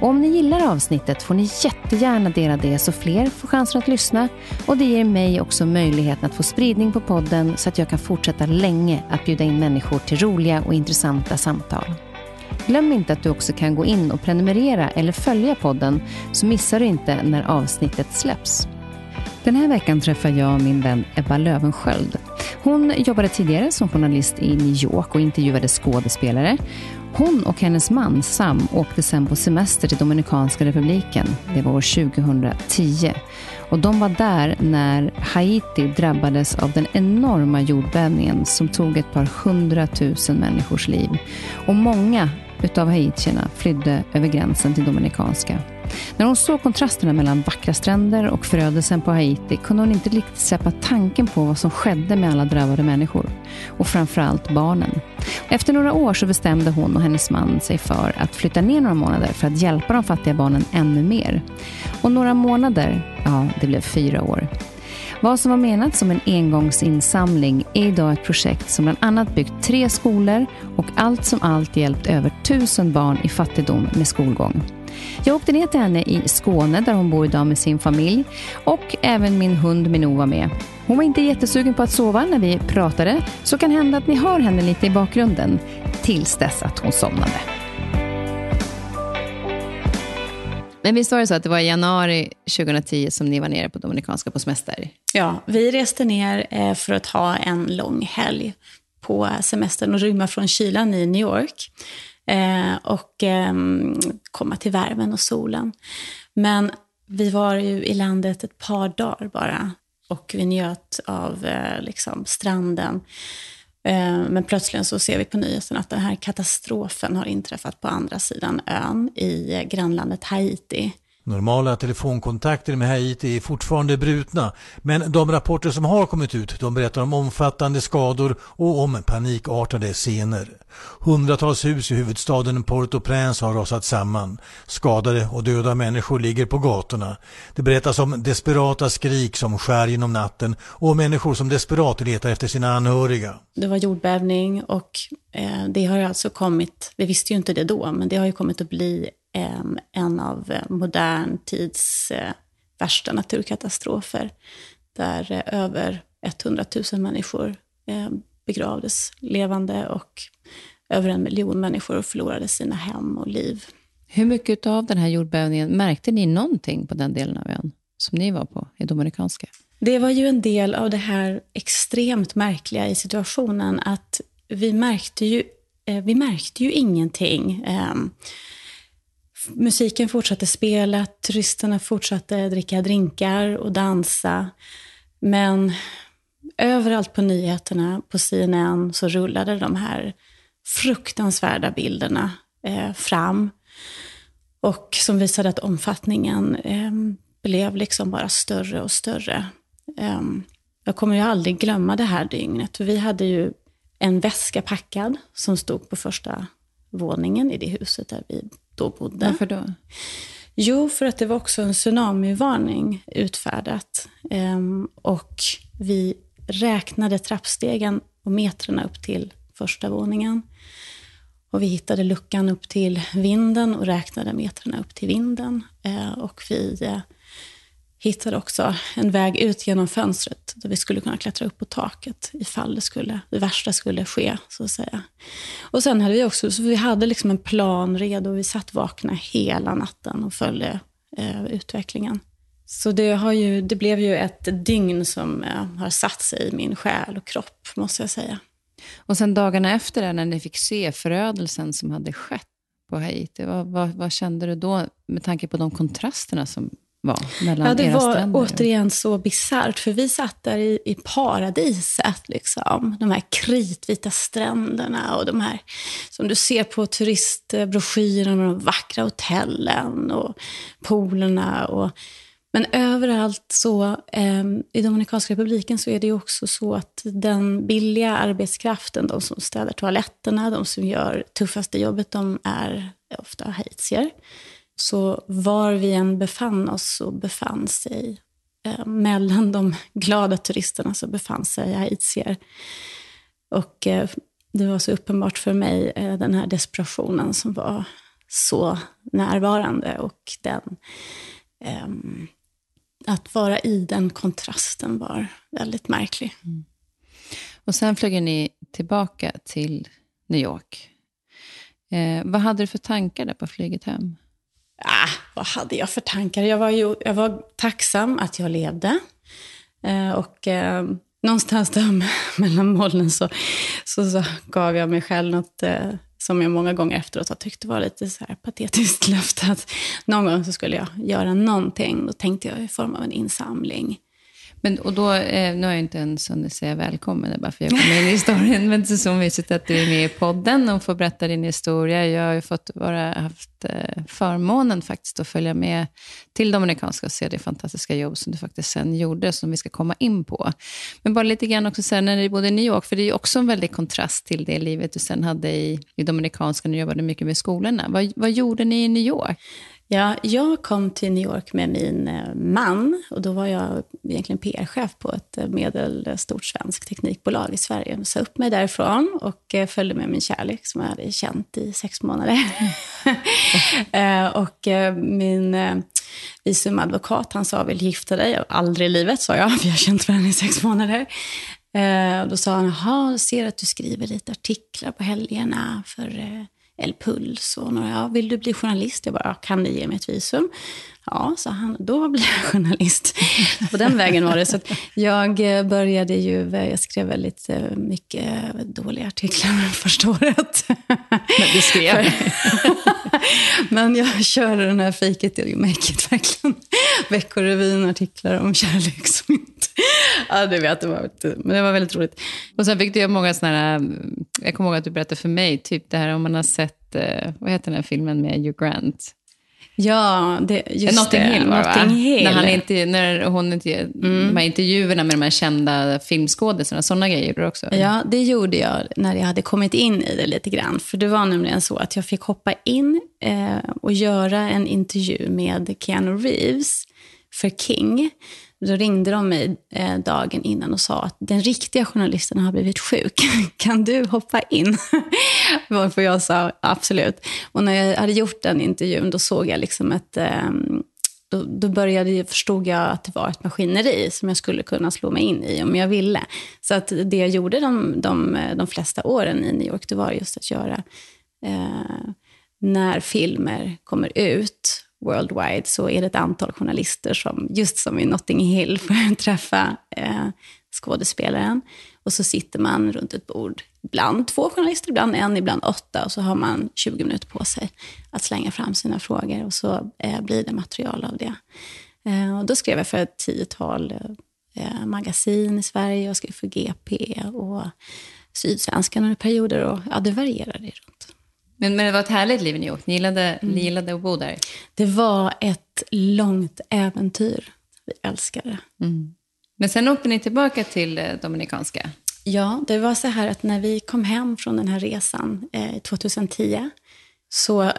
Och om ni gillar avsnittet får ni jättegärna dela det så fler får chansen att lyssna. Och det ger mig också möjligheten att få spridning på podden så att jag kan fortsätta länge att bjuda in människor till roliga och intressanta samtal. Glöm inte att du också kan gå in och prenumerera eller följa podden så missar du inte när avsnittet släpps. Den här veckan träffar jag min vän Ebba Lövensköld. Hon jobbade tidigare som journalist i New York och intervjuade skådespelare. Hon och hennes man Sam åkte sen på semester till Dominikanska republiken. Det var år 2010. Och de var där när Haiti drabbades av den enorma jordbävningen som tog ett par hundratusen människors liv. Och många utav haitierna flydde över gränsen till Dominikanska. När hon såg kontrasterna mellan vackra stränder och förödelsen på Haiti kunde hon inte riktigt släppa tanken på vad som skedde med alla drabbade människor. Och framförallt barnen. Efter några år så bestämde hon och hennes man sig för att flytta ner några månader för att hjälpa de fattiga barnen ännu mer. Och några månader, ja det blev fyra år. Vad som var menat som en engångsinsamling är idag ett projekt som bland annat byggt tre skolor och allt som allt hjälpt över tusen barn i fattigdom med skolgång. Jag åkte ner till henne i Skåne där hon bor idag med sin familj och även min hund Minou var med. Hon var inte jättesugen på att sova när vi pratade så kan hända att ni hör henne lite i bakgrunden tills dess att hon somnade. Men visst var det så att det var i januari 2010 som ni var nere på Dominikanska på semester? Ja, vi reste ner eh, för att ha en lång helg på semestern och rymma från kylan i New York. Eh, och eh, komma till värmen och solen. Men vi var ju i landet ett par dagar bara och vi njöt av eh, liksom, stranden. Eh, men plötsligt så ser vi på nyheten att den här katastrofen har inträffat på andra sidan ön i eh, grannlandet Haiti. Normala telefonkontakter med Haiti är fortfarande brutna, men de rapporter som har kommit ut de berättar om omfattande skador och om panikartade scener. Hundratals hus i huvudstaden Port-au-Prince har rasat samman. Skadade och döda människor ligger på gatorna. Det berättas om desperata skrik som skär genom natten och människor som desperat letar efter sina anhöriga. Det var jordbävning och eh, det har alltså kommit, vi visste ju inte det då, men det har ju kommit att bli en av eh, modern tids eh, värsta naturkatastrofer. Där eh, över 100 000 människor begravdes levande och över en miljon människor förlorade sina hem och liv. Hur mycket av den här jordbävningen, märkte ni någonting på den delen av ön som ni var på i Dominikanska? Det var ju en del av det här extremt märkliga i situationen att vi märkte ju, vi märkte ju ingenting. Musiken fortsatte spela, turisterna fortsatte dricka drinkar och dansa. Men överallt på nyheterna, på CNN, så rullade de här fruktansvärda bilderna eh, fram. Och som visade att omfattningen eh, blev liksom bara större och större. Eh, jag kommer ju aldrig glömma det här dygnet. Vi hade ju en väska packad som stod på första våningen i det huset där vi då bodde. Varför då? Jo, för att det var också en tsunamivarning utfärdat. Ehm, och vi räknade trappstegen och metrarna upp till första våningen. Och vi hittade luckan upp till vinden och räknade metrarna upp till vinden. Eh, och vi eh, hittade också en väg ut genom fönstret där vi skulle kunna klättra upp på taket ifall det, skulle, det värsta skulle ske. så att säga. Och sen hade vi också, så vi hade liksom en plan redo. Vi satt vakna hela natten och följde eh, utvecklingen. Så det, har ju, det blev ju ett dygn som eh, har satt sig i min själ och kropp, måste jag säga. Och sen dagarna efter det, när ni fick se förödelsen som hade skett på Haiti, vad, vad, vad kände du då med tanke på de kontrasterna som var mellan ja, det era var stränder? återigen så bisarrt, för vi satt där i, i paradiset. Liksom. De här kritvita stränderna och de här som du ser på turistbroschyrerna, de vackra hotellen och poolerna. Och, men överallt så, eh, i Dominikanska republiken så är det också så att den billiga arbetskraften, de som städar toaletterna, de som gör tuffaste jobbet, de är ofta haitier. Så var vi än befann oss så befann sig, eh, mellan de glada turisterna så befann sig haitier. Och eh, det var så uppenbart för mig, eh, den här desperationen som var så närvarande. Och den, ehm, att vara i den kontrasten var väldigt märklig. Mm. Och sen flög ni tillbaka till New York. Eh, vad hade du för tankar där på flyget hem? Ah, vad hade jag för tankar? Jag var, ju, jag var tacksam att jag levde. Eh, och eh, någonstans där mellan molnen så, så, så, gav jag mig själv något eh, som jag många gånger efteråt har tyckt var lite så här patetiskt löfte. Att någon gång så skulle jag göra någonting. Då tänkte jag i form av en insamling. Men, och då, eh, nu har jag inte ens hunnit säga välkommen, det bara för jag kommer in i historien. Men det är så mysigt att du är med i podden och får berätta din historia. Jag har ju fått vara, haft eh, förmånen faktiskt att följa med till Dominikanska och se det fantastiska jobb som du faktiskt sen gjorde, som vi ska komma in på. Men bara lite grann också sen när du bodde i New York, för det är ju också en väldig kontrast till det livet du sen hade i, i Dominikanska, när du jobbade mycket med skolorna. Vad, vad gjorde ni i New York? Ja, jag kom till New York med min eh, man och då var jag egentligen PR-chef på ett eh, medelstort svenskt teknikbolag i Sverige. Jag sa upp mig därifrån och eh, följde med min kärlek som jag hade känt i sex månader. och min visumadvokat, han sa, vill gifta dig? Aldrig i livet, sa jag, för jag har känt varandra i sex månader. Då sa han, jaha, ser att du skriver lite artiklar på helgerna för eller Puls och några, ja, vill du bli journalist? Jag bara, kan ni ge mig ett visum? Ja, sa han, då blir jag journalist. På den vägen var det. Så jag eh, började ju, eh, jag skrev väldigt eh, mycket dåliga artiklar första året. Men du skrev? Men jag körde den här fake it till you make it, verkligen. Veckorevyn, artiklar om kärlek som inte... Ja, du vet, det var, men det var väldigt roligt. Och sen fick du många sådana här, jag kommer ihåg att du berättade för mig, typ det här om man har sett, vad heter den här filmen med Hugh Grant? Ja, det, just Notting det. Hill var det, Notting Hill. När, han inte, när hon inte, mm. de här intervjuerna med de här kända filmskådisarna, sådana grejer gjorde du också? Ja, det gjorde jag när jag hade kommit in i det lite grann. För det var nämligen så att jag fick hoppa in eh, och göra en intervju med Keanu Reeves för King. Då ringde de mig eh, dagen innan och sa att den riktiga journalisten har blivit sjuk. Kan du hoppa in? Varför jag sa absolut. Och när jag hade gjort den intervjun då såg jag liksom ett... Ehm, då, då började, förstod jag att det var ett maskineri som jag skulle kunna slå mig in i om jag ville. Så att det jag gjorde de, de, de flesta åren i New York, det var just att göra eh, när filmer kommer ut worldwide så är det ett antal journalister som, just som i Notting Hill, får träffa eh, skådespelaren. Och så sitter man runt ett bord, ibland två journalister, ibland en, ibland åtta. Och så har man 20 minuter på sig att slänga fram sina frågor. Och så eh, blir det material av det. Eh, och då skrev jag för ett tiotal eh, magasin i Sverige. Jag skrev för GP och Sydsvenskan under perioder. Och, ja, det varierade runt. Men, men det var ett härligt liv i New York. Ni gillade, mm. ni gillade att bo där? Det var ett långt äventyr. Vi älskade det. Mm. Men sen åkte ni tillbaka till eh, Dominikanska? Ja, det var så här att när vi kom hem från den här resan eh, 2010 så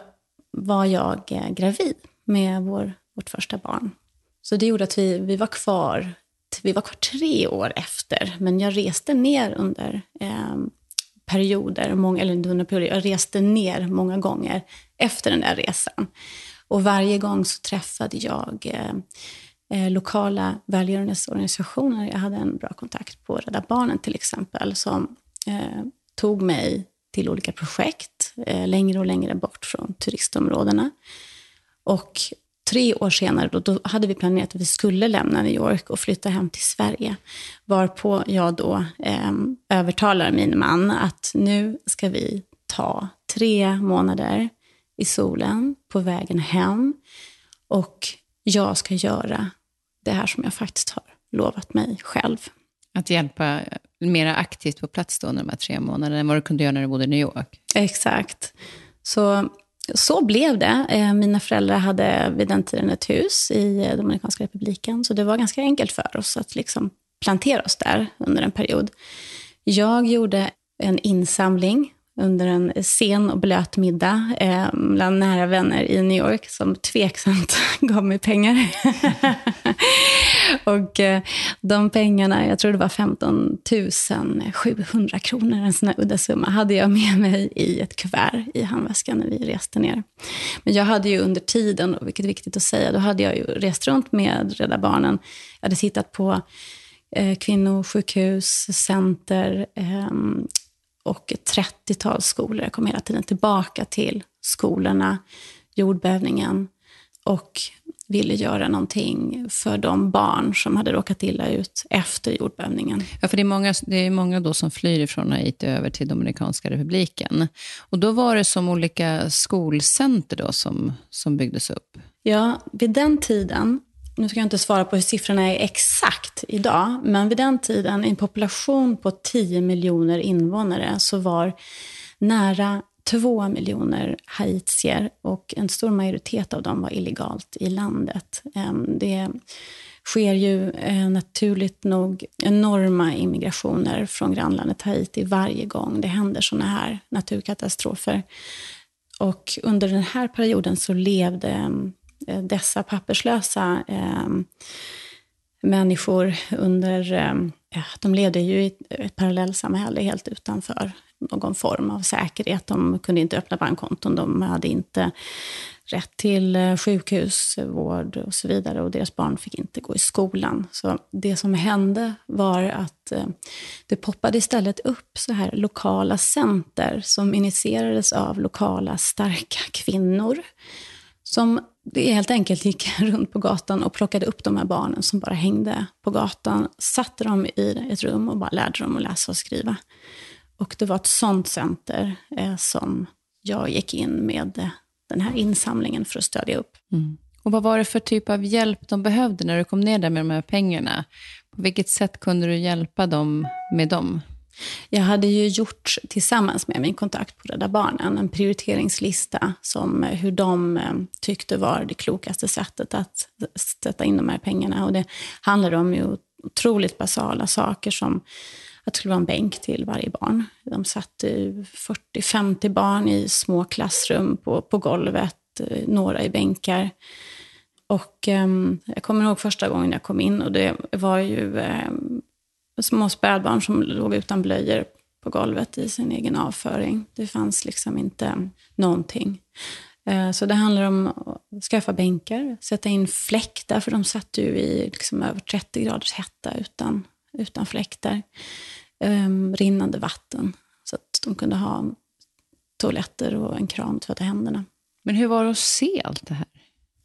var jag eh, gravid med vår, vårt första barn. Så det gjorde att vi, vi var kvar vi var kvar tre år efter, men jag reste ner under eh, perioder, många, eller under perioder, jag reste ner många gånger efter den där resan. Och varje gång så träffade jag eh, eh, lokala välgörenhetsorganisationer. Jag hade en bra kontakt på Rädda Barnen till exempel, som eh, tog mig till olika projekt eh, längre och längre bort från turistområdena. Och tre år senare, då, då, hade vi planerat att vi skulle lämna New York och flytta hem till Sverige. Varpå jag då eh, övertalar min man att nu ska vi ta tre månader i solen på vägen hem. Och jag ska göra det här som jag faktiskt har lovat mig själv. Att hjälpa mer aktivt på plats då under de här tre månaderna än vad du kunde göra när du bodde i New York? Exakt. Så, så blev det. Eh, mina föräldrar hade vid den tiden ett hus i eh, Dominikanska republiken, så det var ganska enkelt för oss att liksom plantera oss där under en period. Jag gjorde en insamling under en sen och blöt middag eh, bland nära vänner i New York som tveksamt gav mig pengar. och eh, de pengarna, jag tror det var 15 700 kronor, en sån här udda summa, hade jag med mig i ett kuvert i handväskan när vi reste ner. Men jag hade ju under tiden, vilket är viktigt att säga, då hade jag ju rest runt med Rädda Barnen. Jag hade tittat på eh, kvinnosjukhus, center, eh, och ett 30-tal skolor. Jag kom hela tiden tillbaka till skolorna, jordbävningen och ville göra någonting för de barn som hade råkat illa ut efter jordbävningen. Ja, för det är många, det är många då som flyr från Haiti över till Dominikanska republiken. Och då var det som olika skolcenter då som, som byggdes upp? Ja, vid den tiden nu ska jag inte svara på hur siffrorna är exakt idag, men vid den tiden, i en population på 10 miljoner invånare, så var nära 2 miljoner haitier och en stor majoritet av dem var illegalt i landet. Ehm, det sker ju eh, naturligt nog enorma immigrationer från grannlandet Haiti varje gång det händer såna här naturkatastrofer. Och under den här perioden så levde Eh, dessa papperslösa eh, människor under... Eh, de levde ju i ett parallellsamhälle helt utanför någon form av säkerhet. De kunde inte öppna bankkonton, de hade inte rätt till sjukhusvård och så vidare. Och deras barn fick inte gå i skolan. Så det som hände var att det poppade istället upp så här lokala center som initierades av lokala starka kvinnor som det helt enkelt gick runt på gatan och plockade upp de här barnen som bara hängde på gatan, satte dem i ett rum och bara lärde dem att läsa och skriva. Och det var ett sånt center eh, som jag gick in med eh, den här insamlingen för att stödja upp. Mm. Och vad var det för typ av hjälp de behövde när du kom ner där med de här pengarna? På vilket sätt kunde du hjälpa dem med dem? Jag hade ju gjort tillsammans med min kontakt på Rädda Barnen en prioriteringslista som eh, hur de eh, tyckte var det klokaste sättet att sätta in de här pengarna. Och det handlade om ju otroligt basala saker som att det skulle vara en bänk till varje barn. De satte 40-50 barn i små klassrum på, på golvet, eh, några i bänkar. Och eh, jag kommer ihåg första gången jag kom in och det var ju eh, små spädbarn som låg utan blöjor på golvet i sin egen avföring. Det fanns liksom inte någonting. Eh, så det handlar om att skaffa bänkar, sätta in fläktar, för de satt ju i liksom över 30 graders hetta utan, utan fläktar. Um, rinnande vatten, så att de kunde ha toaletter och en kran att tvätta händerna. Men hur var det att se allt det här?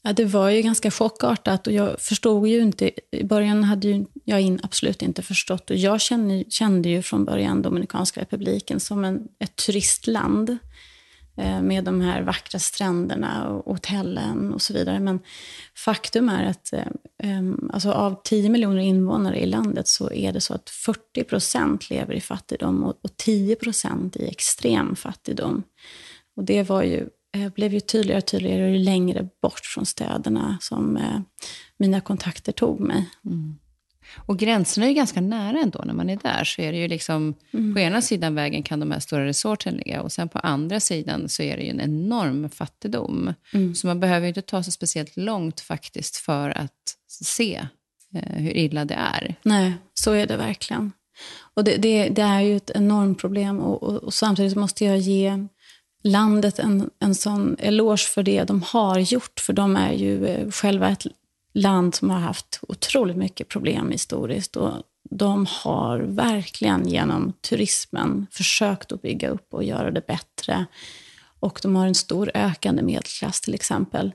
Ja, det var ju ganska chockartat och jag förstod ju inte. I början hade ju jag in, absolut inte förstått. Och jag kände, kände ju från början Dominikanska republiken som en, ett turistland eh, med de här vackra stränderna och hotellen och så vidare. Men faktum är att eh, alltså av 10 miljoner invånare i landet så är det så att 40 procent lever i fattigdom och, och 10 procent i extrem fattigdom. Och det var ju blev ju tydligare och tydligare ju längre bort från städerna som eh, mina kontakter tog mig. Mm. Och gränserna är ju ganska nära ändå när man är där. Så är det ju liksom, Mm. På ena sidan vägen kan de här stora resorten ligga och sen på andra sidan så är det ju en enorm fattigdom. Mm. Så man behöver ju inte ta sig speciellt långt faktiskt för att se eh, hur illa det är. Nej, så är det verkligen. Och det, det, det är ju ett enormt problem och, och, och samtidigt måste jag ge landet en, en sån eloge för det de har gjort. För de är ju eh, själva ett land som har haft otroligt mycket problem historiskt. Och de har verkligen genom turismen försökt att bygga upp och göra det bättre. Och de har en stor ökande medelklass till exempel.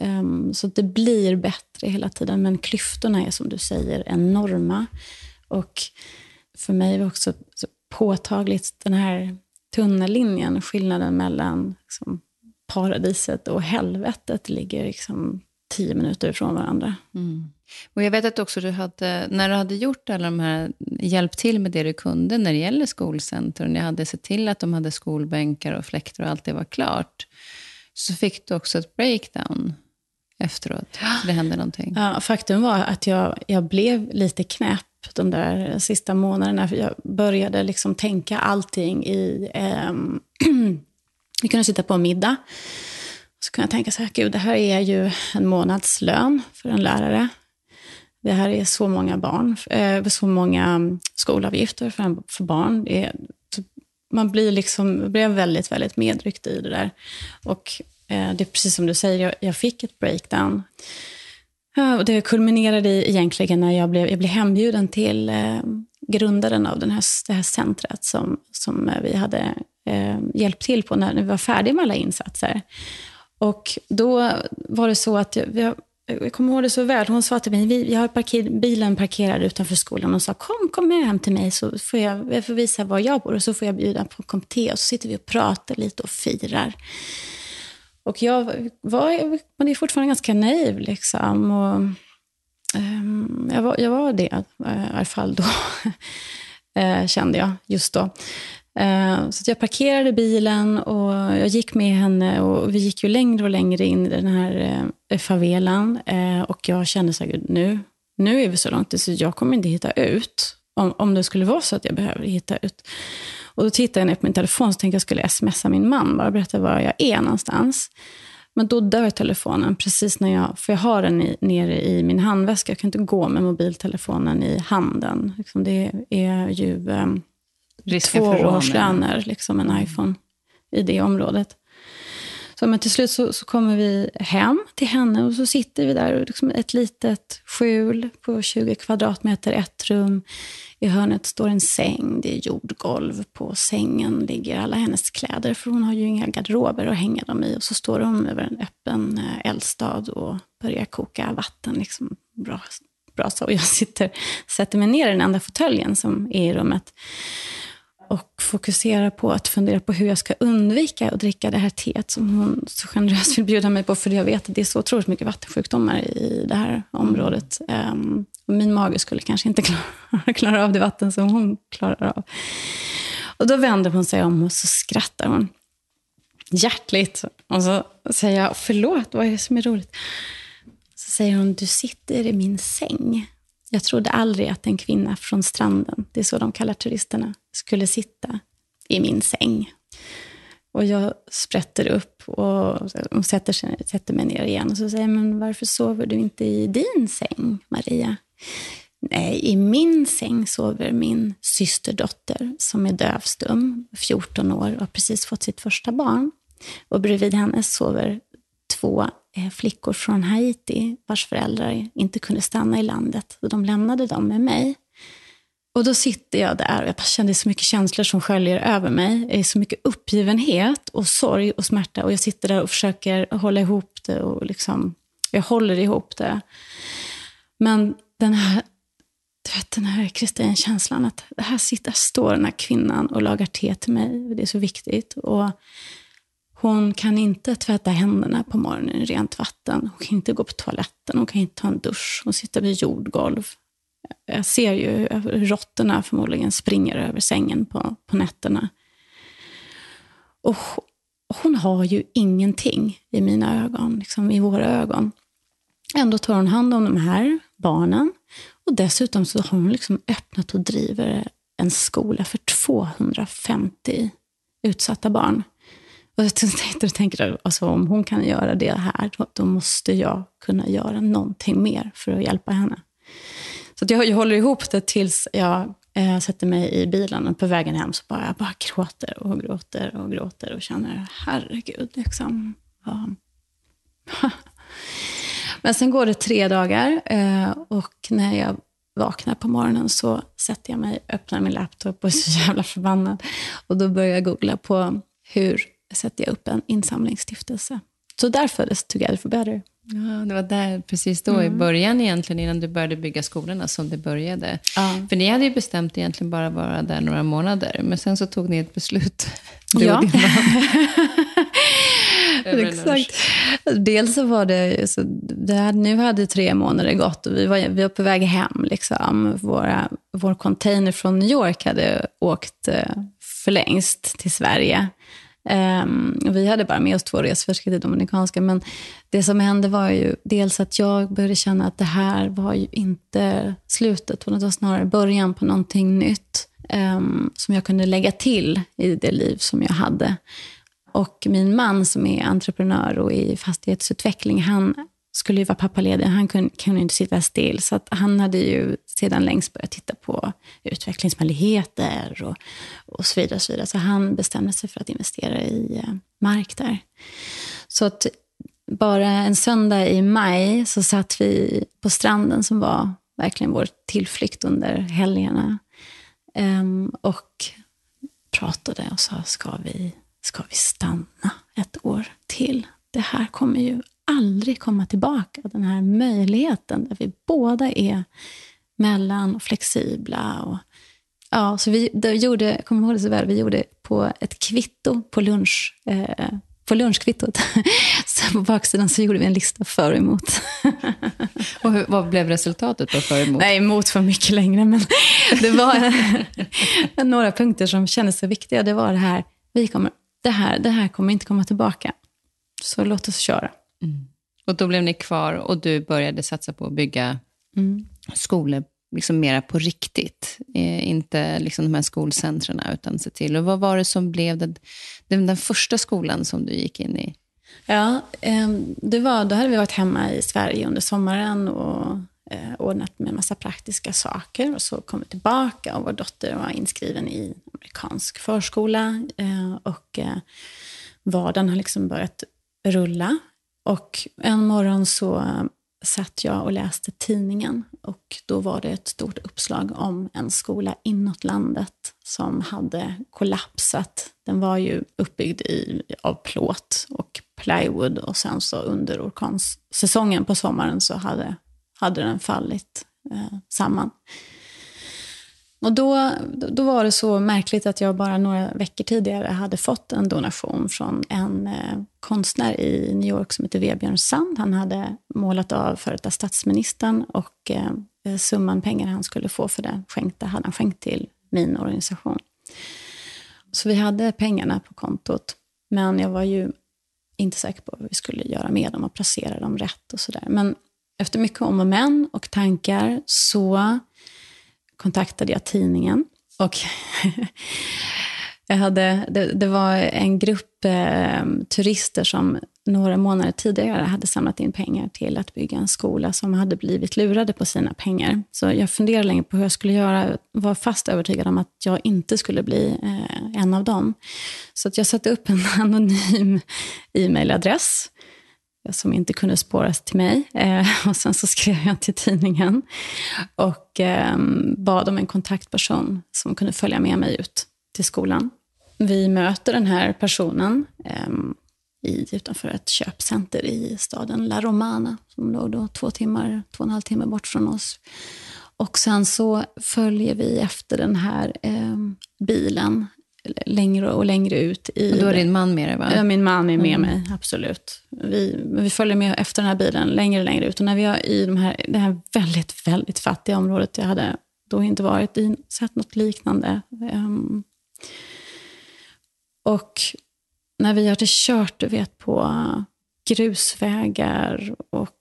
Ehm, så det blir bättre hela tiden, men klyftorna är som du säger enorma. Och för mig var också påtagligt den här tunnellinjen, skillnaden mellan liksom, paradiset och helvetet ligger liksom tio minuter ifrån varandra. Och jag vet att också du hade, när du hade gjort alla de här, hjälpt till med det du kunde när det gäller skolcenter, och ni hade sett till att de hade skolbänkar och fläktar och allt det var klart, så fick du också ett breakdown efteråt. Så det hände någonting. Ja, faktum var att jag, jag blev lite knäpp de där sista månaderna. För jag började liksom tänka allting i... Eh, vi kunde sitta på en middag. Så kunde jag tänka så här, gud, det här är ju en månadslön för en lärare. Det här är så många barn, eh, så många skolavgifter för, en, för barn. Det är, man blir liksom, blev väldigt, väldigt medryckt i det där. Och eh, det är precis som du säger, jag, jag fick ett breakdown. Ja, och det kulminerade egentligen när jag blev, jag blev hembjuden till eh, grundaren av den här, det här centret som, som eh, vi hade eh, hjälpt till på när, när vi var färdiga med alla insatser. Och då var det så att jag, jag, jag kommer ihåg det så väl. Hon sa till mig, vi, jag har parker, bilen parkerad utanför skolan och sa kom, kom med hem till mig så får jag, jag får visa var jag bor och så får jag bjuda på en kopp te och så sitter vi och pratar lite och firar. Och jag var, man är fortfarande ganska naiv liksom. Och, um, jag, var, jag var det eh, i alla fall då, eh, kände jag just då. Eh, så att jag parkerade bilen och jag gick med henne och vi gick ju längre och längre in i den här favelan. Och jag kände så här, nu, nu är vi så långt så jag kommer inte hitta ut. Om, om det skulle vara så att jag behöver hitta ut. Och då tittade jag ner på min telefon och tänkte jag skulle smsa min man, bara berätta var jag är någonstans. Men då dör telefonen precis när jag, för jag har den i, nere i min handväska. Jag kan inte gå med mobiltelefonen i handen. Liksom det är ju um, Risken två årslöner, liksom en iPhone, i det området. Så, men till slut så, så kommer vi hem till henne och så sitter vi där, och liksom ett litet skjul på 20 kvadratmeter, ett rum. I hörnet står en säng, det är jordgolv. På sängen ligger alla hennes kläder, för hon har ju inga garderober att hänga dem i. Och så står hon över en öppen eh, eldstad och börjar koka vatten. Liksom bra, bra så. Och jag sitter, sätter mig ner i den enda fåtöljen som är i rummet och fokuserar på att fundera på hur jag ska undvika att dricka det här teet som hon så generöst vill bjuda mig på, för jag vet att det är så otroligt mycket vattensjukdomar i det här området. Um, min mage skulle kanske inte klara, klara av det vatten som hon klarar av. Och då vänder hon sig om och så skrattar hon hjärtligt. Och så säger jag, förlåt, vad är det som är roligt? Så säger hon, du sitter i min säng. Jag trodde aldrig att en kvinna från stranden, det är så de kallar turisterna, skulle sitta i min säng. Och jag sprätter upp och, hon sätter, sig, sätter mig ner igen. Och så säger jag, men varför sover du inte i din säng, Maria? Nej, i min säng sover min systerdotter som är dövstum, 14 år och har precis fått sitt första barn. Och bredvid henne sover två Eh, flickor från Haiti vars föräldrar inte kunde stanna i landet. Och de lämnade dem med mig. Och då sitter jag där och jag bara kände så mycket känslor som sköljer över mig. Det är så mycket uppgivenhet och sorg och smärta. Och jag sitter där och försöker hålla ihop det. Och liksom, jag håller ihop det. Men den här, du vet, den här Kristin-känslan att här, sitter, här står den här kvinnan och lagar te till mig. Det är så viktigt. Och hon kan inte tvätta händerna på morgonen i rent vatten. Hon kan inte gå på toaletten. Hon kan inte ta en dusch. Hon sitter vid jordgolv. Jag ser ju hur råttorna förmodligen springer över sängen på, på nätterna. Och hon har ju ingenting i mina ögon, liksom i våra ögon. Ändå tar hon hand om de här barnen. Och dessutom så har hon liksom öppnat och driver en skola för 250 utsatta barn. Och jag tänkte, tänker, alltså, om hon kan göra det här, då, då, måste jag kunna göra någonting mer för att hjälpa henne. Så jag, jag håller ihop det tills jag eh, sätter mig i bilen och på vägen hem så bara, jag bara gråter och gråter och gråter och känner, herregud, liksom. Ja. Men sen går det tre dagar eh, och när jag vaknar på morgonen så sätter jag mig, öppnar min laptop och är så jävla förbannad. Och då börjar jag googla på hur sätter jag upp en insamlingsstiftelse. Så där föddes Together for Better. Ja, det var där, precis då mm. i början egentligen, innan du började bygga skolorna, som det började. Ja. För ni hade ju bestämt egentligen bara vara där några månader, men sen så tog ni ett beslut. ja. Exakt. Dels så var det, så det hade, nu hade tre månader gått och vi var, vi var på väg hem. Liksom. Våra, vår container från New York hade åkt eh, för längst till Sverige. Um, vi hade bara med oss två resväskor till Dominikanska. Men det som hände var ju dels att jag började känna att det här var ju inte slutet. Det var snarare början på någonting nytt. Um, som jag kunde lägga till i det liv som jag hade. Och min man som är entreprenör och i fastighetsutveckling, han skulle ju vara pappaledig. Han kunde, kunde inte sitta still. Så att han hade ju sedan längst börjat titta på utvecklingsmöjligheter och, och så vidare. Och så, vidare. så han bestämde sig för att investera i eh, mark där. Så att bara en söndag i maj så satt vi på stranden som var verkligen vår tillflykt under helgerna. Um, och pratade och sa, ska vi, ska vi stanna ett år till? Det här kommer ju aldrig komma tillbaka. Den här möjligheten där vi båda är mellan och flexibla. Och, ja, så vi gjorde, jag kommer ihåg det så väl, vi gjorde på ett kvitto på lunch. Eh, på lunchkvittot. så på baksidan så gjorde vi en lista för och emot. och hur, vad blev resultatet på för och emot? Nej, emot var mycket längre, men det var några punkter som kändes så viktiga. Det var det här, vi kommer, det här, det här kommer inte komma tillbaka. Så låt oss köra. Mm. Och då blev ni kvar och du började satsa på att bygga mm. skolor liksom mera på riktigt. Eh, inte liksom de här skolcentren utan se till. Och vad var det som blev den, den, den första skolan som du gick in i? Ja, eh, det var, då hade vi varit hemma i Sverige under sommaren och eh, ordnat med massa praktiska saker. Och så kom vi tillbaka och vår dotter var inskriven i amerikansk förskola. Eh, och eh, vardagen har liksom börjat rulla. Och en morgon så eh, satt jag och läste tidningen och då var det ett stort uppslag om en skola inåt landet som hade kollapsat. Den var ju uppbyggd i, av plåt och plywood och sen så under orkansäsongen på sommaren så hade, hade den fallit eh, samman. Och då, då var det så märkligt att jag bara några veckor tidigare hade fått en donation från en eh, konstnär i New York som heter Vebjörn Sand. Han hade målat av före detta statsministern och eh, eh, summan pengar han skulle få för det skänkte, hade han skänkt till min organisation. Så vi hade pengarna på kontot, men jag var ju inte säker på vad vi skulle göra med dem och placera dem rätt och sådär. Men efter mycket om och men och tankar så kontaktade jag tidningen. Och jag hade, det, det, var en grupp eh, turister som några månader tidigare hade samlat in pengar till att bygga en skola som hade blivit lurade på sina pengar. Så jag funderade länge på hur jag skulle göra. Var fast övertygad om att jag inte skulle bli eh, en av dem. Så att jag satte upp en anonym e-mailadress som inte kunde spåras till mig. Eh, och sen så skrev jag till tidningen och eh, bad om en kontaktperson som kunde följa med mig ut till skolan. Vi möter den här personen eh, i, utanför ett köpcenter i staden La Romana, som låg då två timmar, två och en halv timme bort från oss. Och sen så följer vi efter den här eh, bilen längre och längre ut. I och då är din man med dig va? Ja, min man är med mm. mig, absolut. Vi, vi följer med efter den här bilen längre och längre ut. Och när vi är i de här, det här väldigt, väldigt fattiga området, jag hade då inte varit i, sett något liknande. Um, och när vi hade kört, du vet, på grusvägar och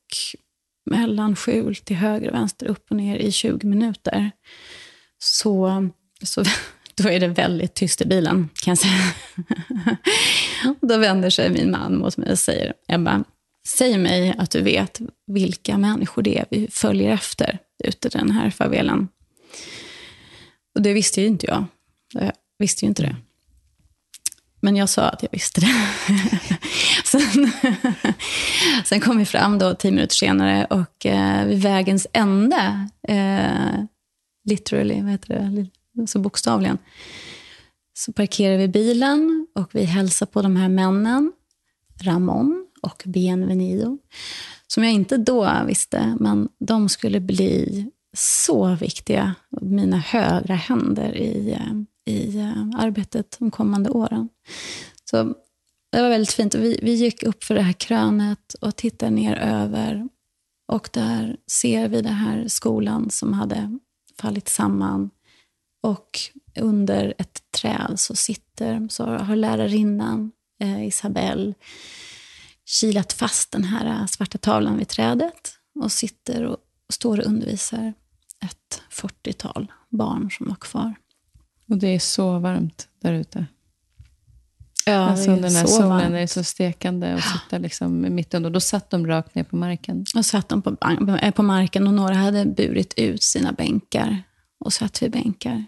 mellan skjul till höger och vänster, upp och ner i 20 minuter, så, så då är det väldigt tyst i bilen, kan jag säga. då vänder sig min man mot mig och säger, Ebba, säg mig att du vet vilka människor det är vi följer efter ute i den här favelan. Och det visste ju inte jag. Jag visste ju inte det. Men jag sa att jag visste det. sen, sen kom vi fram då tio minuter senare och eh, vid vägens ände, eh, literally, vad heter det, så bokstavligen, så parkerar vi bilen och vi hälsar på de här männen, Ramon och Bienvenido, som jag inte då visste, men de skulle bli så viktiga, mina högra händer i, i eh, arbetet de kommande åren. Så det var väldigt fint. Vi, vi gick upp för det här krönet och tittade ner över. Och där ser vi den här skolan som hade fallit samman. Och under ett träd så sitter, så har lärarinnan eh, Isabelle kilat fast den här svarta tavlan vid trädet och sitter och, och står och undervisar ett 40-tal barn som var kvar. Och det är så varmt där ute. Ja, alltså det är den här så solen varmt. är så stekande och sitta liksom mitt under. Då satt de rakt ner på marken. Och satt de på, eh, på marken och några hade burit ut sina bänkar och satt vid bänkar.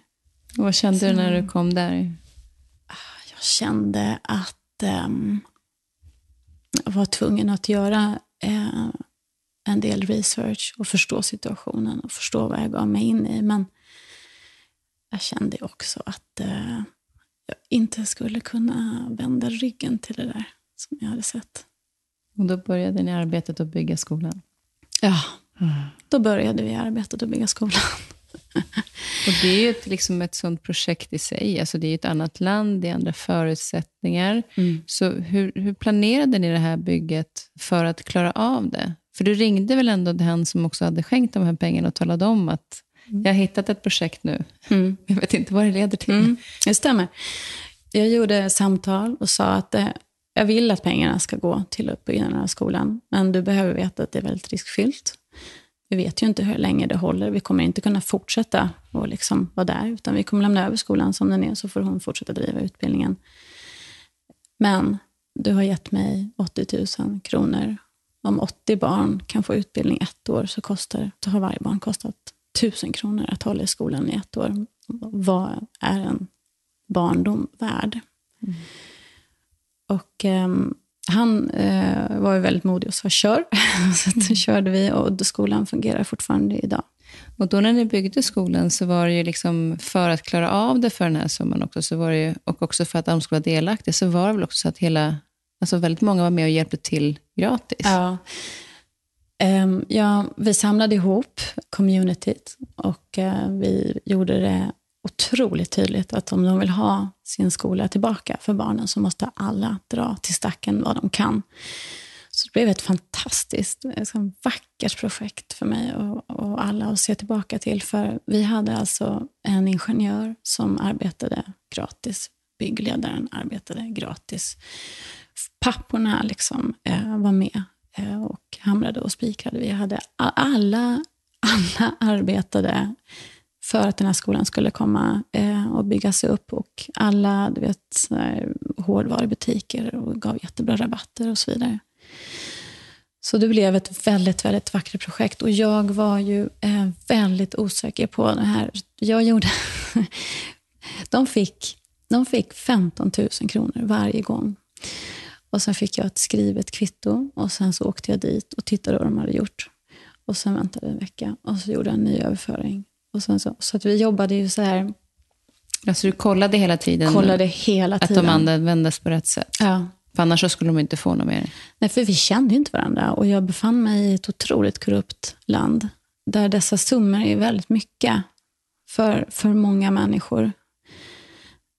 Vad kände du när du kom där? Jag kände att ehm, jag var tvungen att göra eh, en del research och förstå situationen och förstå vad jag gav mig in i. Men jag kände också att eh, jag inte skulle kunna vända ryggen till det där som jag hade sett. Och då började ni arbetet att bygga skolan. Ja, då började vi arbetet att bygga skolan. Och det är ju ett, liksom ett sånt projekt i sig. Alltså det är ett annat land, det är andra förutsättningar. Så hur, hur planerade ni det här bygget för att klara av det? För du ringde väl ändå den som också hade skänkt de här pengarna och talade om att jag har hittat ett projekt nu. Mm. Jag vet inte vad det leder till. Mm, det stämmer. Jag gjorde samtal och sa att eh, jag vill att pengarna ska gå till uppbyggnaden av skolan. Men du behöver veta att det är väldigt riskfyllt. Vi vet ju inte hur länge det håller. Vi kommer inte kunna fortsätta att liksom vara där. Utan vi kommer lämna över skolan som den är, så får hon fortsätta driva utbildningen. Men du har gett mig 80 000 kronor. Om 80 barn kan få utbildning ett år så, kostar, så har varje barn kostat 1000 kronor att hålla i skolan i ett år. Vad är en barndom värd? Och ehm, han eh, var ju väldigt modig och sa kör. så då körde vi och skolan fungerar fortfarande idag. Och då när ni byggde skolan så var det ju liksom för att klara av det för den här summan också, så var det ju, och också för att de skulle vara delaktiga, så var det väl också så att hela, alltså väldigt många var med och hjälpte till gratis. Ja. Ehm, ja, vi samlade ihop communityt och eh, vi gjorde det otroligt tydligt att om de vill ha sin skola tillbaka för barnen så måste alla dra till stacken vad de kan. Så det blev ett fantastiskt, liksom, vackert projekt för mig och, och alla att se tillbaka till. För vi hade alltså en ingenjör som arbetade gratis. Byggledaren arbetade gratis. Papporna liksom, eh, var med eh, och hamrade och spikrade. Vi hade alla, alla arbetade för att den här skolan skulle komma eh, och byggas upp. Och alla du vet, hårdvarubutiker och gav jättebra rabatter och så vidare. Så det blev ett väldigt, väldigt vackert projekt. Och jag var ju eh, väldigt osäker på det här. Jag gjorde... de, fick, de fick 15 000 kronor varje gång. Och sen fick jag ett skrivet kvitto och sen så åkte jag dit och tittade vad de hade gjort. Och sen väntade jag en vecka och så gjorde jag en ny överföring. Och så, så att vi jobbade ju så här, Alltså du kollade hela tiden kollade hela att tiden. de användes på rätt sätt. Ja. För annars så skulle de inte få något mer. Nej, för vi kände ju inte varandra och jag befann mig i ett otroligt korrupt land där dessa summor är väldigt mycket för, för många människor.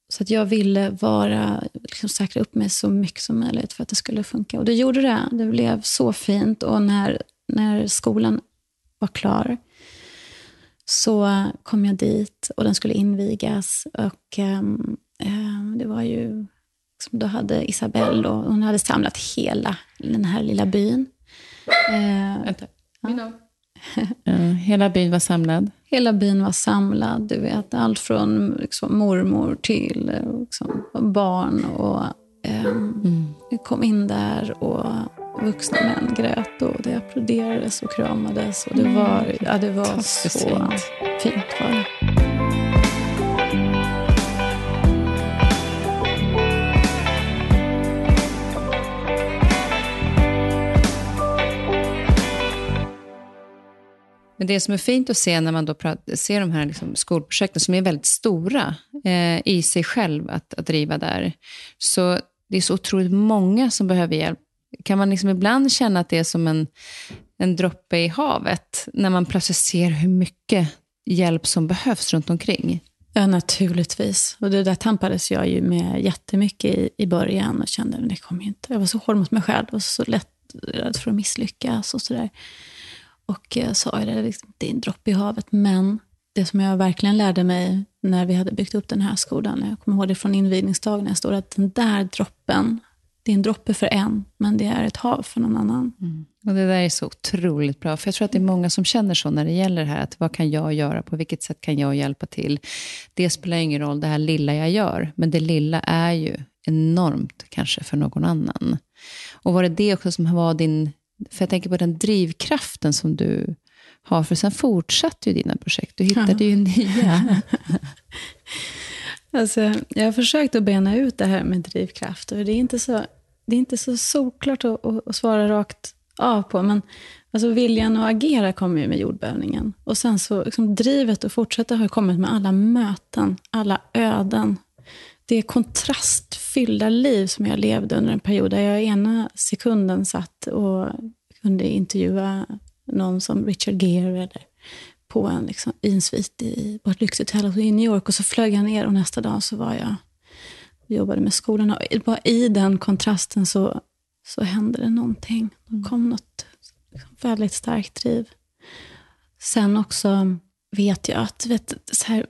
Så att jag ville vara, liksom säkra upp mig så mycket som möjligt för att det skulle funka. Och det gjorde det. Det blev så fint. Och när, när skolan var klar så kom jag dit och den skulle invigas. Och ehm, det var ju... Liksom, då hade Isabelle, då, hon hade samlat hela den här lilla byn. Eh, Vänta. Ja. hela byn var samlad? Hela byn var samlad. Du vet, allt från liksom, mormor till liksom, barn. Och, eh, mm. Vi kom in där och vuxna män grät och det applåderades och kramades. Och det var, ja, det var så fint. fint var det. Men det som är fint att se när man då ser de här liksom skolprojekten som är väldigt stora eh, i sig själv att, att driva där, så det är så otroligt många som behöver hjälp. Kan man liksom ibland känna att det är som en, en droppe i havet när man plötsligt ser hur mycket hjälp som behövs runt omkring? Ja, naturligtvis. Och det där tampades jag ju med jättemycket i, i början och kände att det kommer inte. Jag var så hård mot mig själv och så lätt rädd för att misslyckas och sådär. Och jag sa det, liksom, det är liksom en droppe i havet. Men det som jag verkligen lärde mig när vi hade byggt upp den här skolan, jag kommer ihåg det från invigningsdagen, när jag stod att den där droppen, det är en droppe för en, men det är ett hav för någon annan. Mm. Och Det där är så otroligt bra, för jag tror att det är många som känner så när det gäller det här, att vad kan jag göra, på vilket sätt kan jag hjälpa till? Det spelar ingen roll, det här lilla jag gör, men det lilla är ju enormt kanske för någon annan. Och var det det också som var din för jag tänker på den drivkraften som du har, för sen fortsatte ju dina projekt. Du hittade ja. ju nya. alltså, jag har försökt att bena ut det här med drivkraft. Och det, är inte så, det är inte så solklart att, att, att svara rakt av på. Men alltså, viljan att agera kommer ju med jordbävningen. Och sen så liksom, drivet att fortsätta har kommit med alla möten, alla öden. Det kontrastfyllda liv som jag levde under en period där jag ena sekunden satt och kunde intervjua någon som Richard Gere eller på en, liksom, i en svit i, på ett lyxigt hotell i New York. Och så flög jag ner och nästa dag så var jag jobbade med. Och bara i den kontrasten så, så hände det någonting. Det mm. kom något väldigt starkt driv. Sen också vet jag att vet, så här,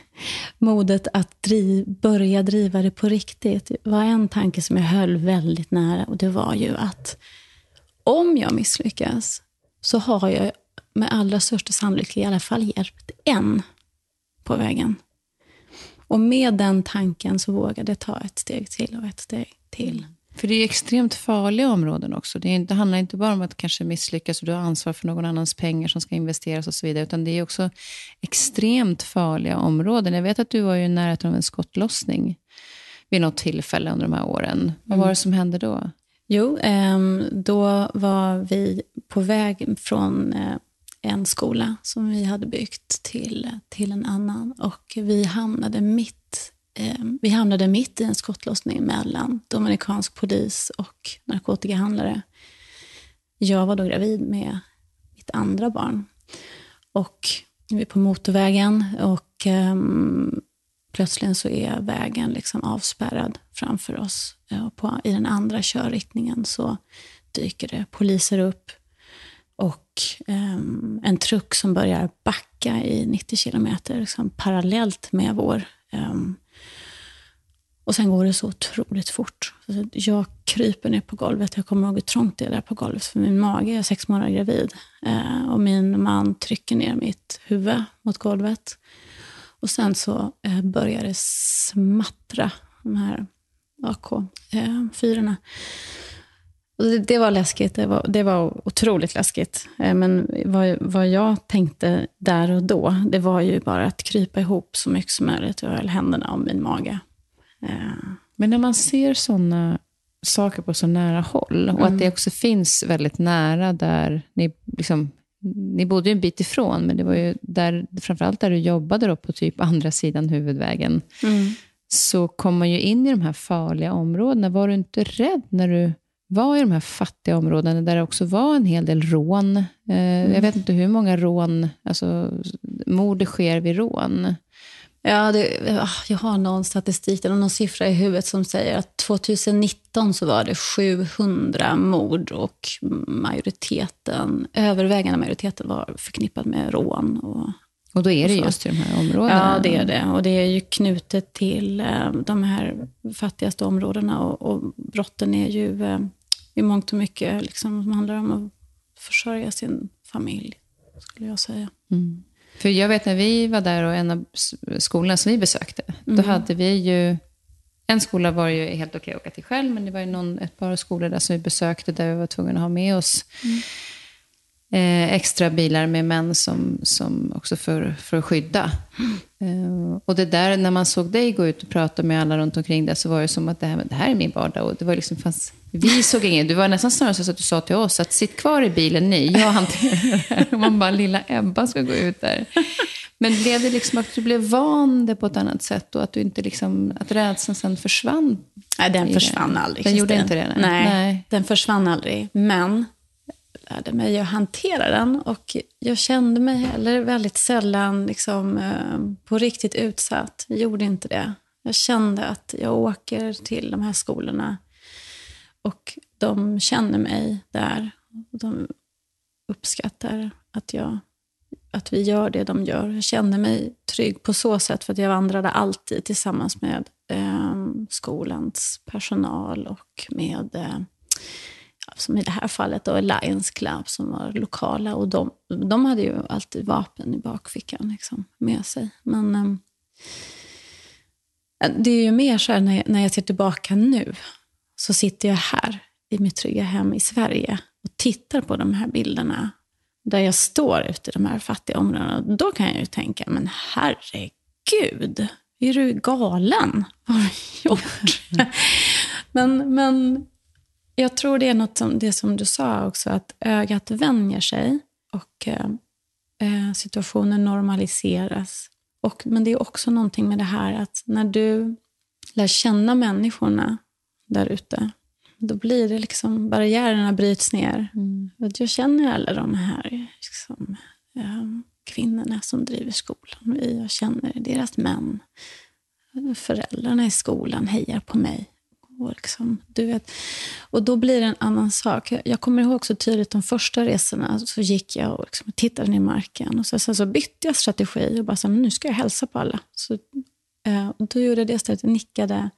modet att driv, börja driva det på riktigt var en tanke som jag höll väldigt nära. Och det var ju att om jag misslyckas så har jag med allra största sannolikhet i alla fall hjälpt en på vägen. Och med den tanken så vågade jag ta ett steg till och ett steg till. För det är extremt farliga områden också. Det, är, det handlar inte bara om att kanske misslyckas och du har ansvar för någon annans pengar som ska investeras och så vidare, utan det är också extremt farliga områden. Jag vet att du var ju nära av en skottlossning vid något tillfälle under de här åren. Vad var det som hände då? Jo, ehm, då var vi på väg från eh, en skola som vi hade byggt till, till en annan. Och vi hamnade mitt, eh, vi hamnade mitt i en skottlossning mellan dominikansk polis och narkotikahandlare. Jag var då gravid med mitt andra barn. Och vi är på motorvägen och eh, plötsligt så är vägen liksom avspärrad framför oss. Eh, och på, I den andra körriktningen så dyker det poliser upp och um, en truck som börjar backa i 90 kilometer liksom, parallellt med vår. Um, och sen går det så otroligt fort. Alltså, jag kryper ner på golvet. Jag kommer ihåg hur trångt det är där på golvet för min mage. Är sex månader gravid. Uh, och min man trycker ner mitt huvud mot golvet. Och sen så uh, börjar det smattra, de här AK4. Eh, det, det, var läskigt. Det var, det var otroligt läskigt. Eh, men vad, vad jag tänkte där och då, det var ju bara att krypa ihop så mycket som möjligt. Jag höll händerna om min mage. Eh. Men när man ser sådana saker på så nära håll, och mm. att det också finns väldigt nära där ni liksom ni bodde ju en bit ifrån, men det var ju där, framförallt där du jobbade då på typ andra sidan huvudvägen. Mm. Så kom man ju in i de här farliga områdena. Var du inte rädd när du var i de här fattiga områdena, där det också var en hel del rån? Eh, mm. Jag vet inte hur många rån, alltså mord sker vid rån. Ja, det, ah, jag har någon statistik eller någon siffra i huvudet som säger att 2019 så var det 700 mord och majoriteten, övervägande majoriteten var förknippad med rån. Och, och då är det just i de här områdena? Ja, det är det. Och det är ju knutet till eh, de här fattigaste områdena och, och brotten är ju eh, i mångt och mycket liksom, som handlar om att försörja sin familj, skulle jag säga. Mm. För jag vet när vi var där och en av skolorna som vi besökte, mm. då hade vi ju en skola var ju helt okej att åka till själv, men det var ju någon, ett par skolor där som vi besökte där vi var tvungna att ha med oss mm. Eh, extra bilar med män som, som också för, för att skydda. Eh, och det där, när man såg dig gå ut och prata med alla runt omkring det så var det som att det här, det här är min vardag. Och det var liksom, fanns, vi såg inget. Det var nästan snarare så att du sa till oss att sitt kvar i bilen ni, jag hanterar det här. Och man bara, lilla Ebba ska gå ut där. Men blev det liksom att du blev van det på ett annat sätt och att, du inte liksom, att rädslan sen försvann? Nej, den försvann aldrig. Den gjorde inte det? Nej. nej, den försvann aldrig. Men lärde mig att hantera den och jag kände mig heller väldigt sällan liksom, eh, på riktigt utsatt. Jag gjorde inte det. Jag kände att jag åker till de här skolorna och de känner mig där. De uppskattar att jag att vi gör det de gör. Jag kände mig trygg på så sätt för att jag vandrade alltid tillsammans med eh, skolans personal och med, eh, som i det här fallet, då, Lions Club som var lokala. Och de, de hade ju alltid vapen i bakfickan liksom, med sig. Men eh, det är ju mer så här när jag, när jag ser tillbaka nu, så sitter jag här i mitt trygga hem i Sverige och tittar på de här bilderna där jag står ute i de här fattiga områdena, då kan jag ju tänka, men herregud, är du galen? Vad har du gjort? men, men jag tror det är något som, det som du sa också, att ögat vänjer sig och eh, eh, situationen normaliseras. Och, men det är också någonting med det här att när du lär känna människorna där ute, då blir det liksom, barriärerna bryts ner. Mm. Jag känner alla de här liksom, um, kvinnorna som driver skolan. Jag känner deras män. Föräldrarna i skolan hejar på mig. Och, liksom, du vet, och då blir det en annan sak. Jag kommer ihåg så tydligt de första resorna. Så gick jag och liksom tittade ner i marken. Och så, sen så bytte jag strategi och bara så, nu ska jag hälsa på alla. Så, eh, och då gjorde jag det istället. Jag nickade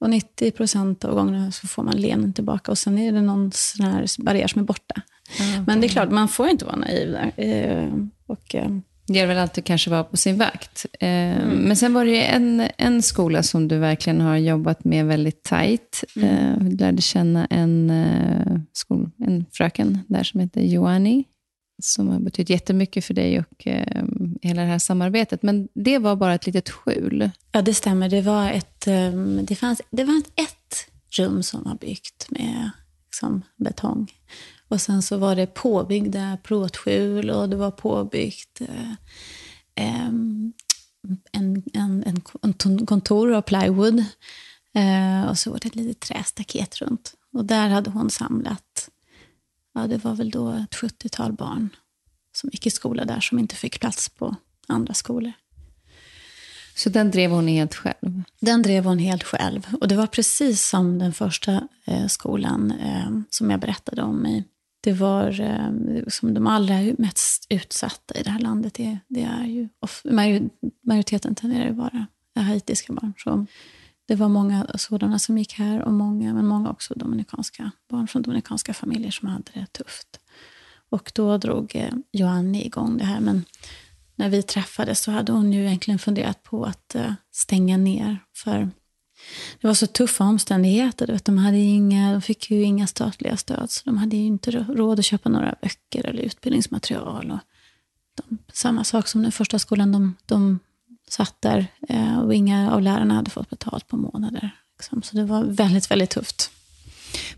och 90 procent av gångerna så får man leenden tillbaka och sen är det någon sån här barriär som är borta. Mm. Men det är klart, man får inte vara naiv där. Eh, och, eh, det gäller väl alltid kanske vara på sin vakt. Eh, mm. Men sen var det en, en skola som du verkligen har jobbat med väldigt tajt. Mm. Du lärde känna en, skol, en fröken där som heter Joanni som har betytt jättemycket för dig och eh, hela det här samarbetet. Men det var bara ett litet skjul. Ja, det stämmer. Det var ett, um, det fanns, det var ett rum som var byggt med liksom, betong. Och sen så var det påbyggda plåtskjul och det var påbyggt eh, en, en, en, en kontor av plywood. Eh, och så var det ett litet trästaket runt. Och där hade hon samlat ja, det var väl då ett 70-tal barn som gick i skola där som inte fick plats på andra skolor. Så den drev hon helt själv? Den drev hon helt själv. Och det var precis som den första eh, skolan eh, som jag berättade om. I, det var eh, som de allra mest utsatta i det här landet. Det, det är ju, majoriteten tenderar att vara haitiska barn. Så det var många sådana som gick här, och många, men många också dominikanska barn från dominikanska familjer som hade det tufft. Och då drog eh, Joanni igång det här. Men när vi träffades så hade hon ju egentligen funderat på att eh, stänga ner. För det var så tuffa omständigheter. Vet, de, hade inga, de fick ju inga statliga stöd, så de hade ju inte råd att köpa några böcker eller utbildningsmaterial. Och de, samma sak som den första skolan, de, de satt där eh, och inga av lärarna hade fått betalt på månader. Liksom. Så det var väldigt, väldigt tufft.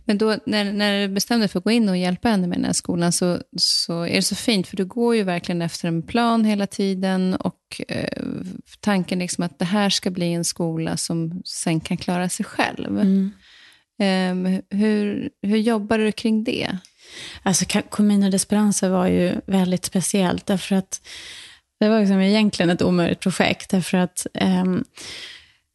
Men då, när, när du bestämde dig för att gå in och hjälpa henne med den här skolan så, så är det så fint, för du går ju verkligen efter en plan hela tiden och eh, tanken liksom att det här ska bli en skola som sen kan klara sig själv. Mm. Eh, hur, hur jobbar du kring det? Alltså, Comino d'Esperanza var ju väldigt speciellt, därför att det var liksom egentligen ett omöjligt projekt därför att eh,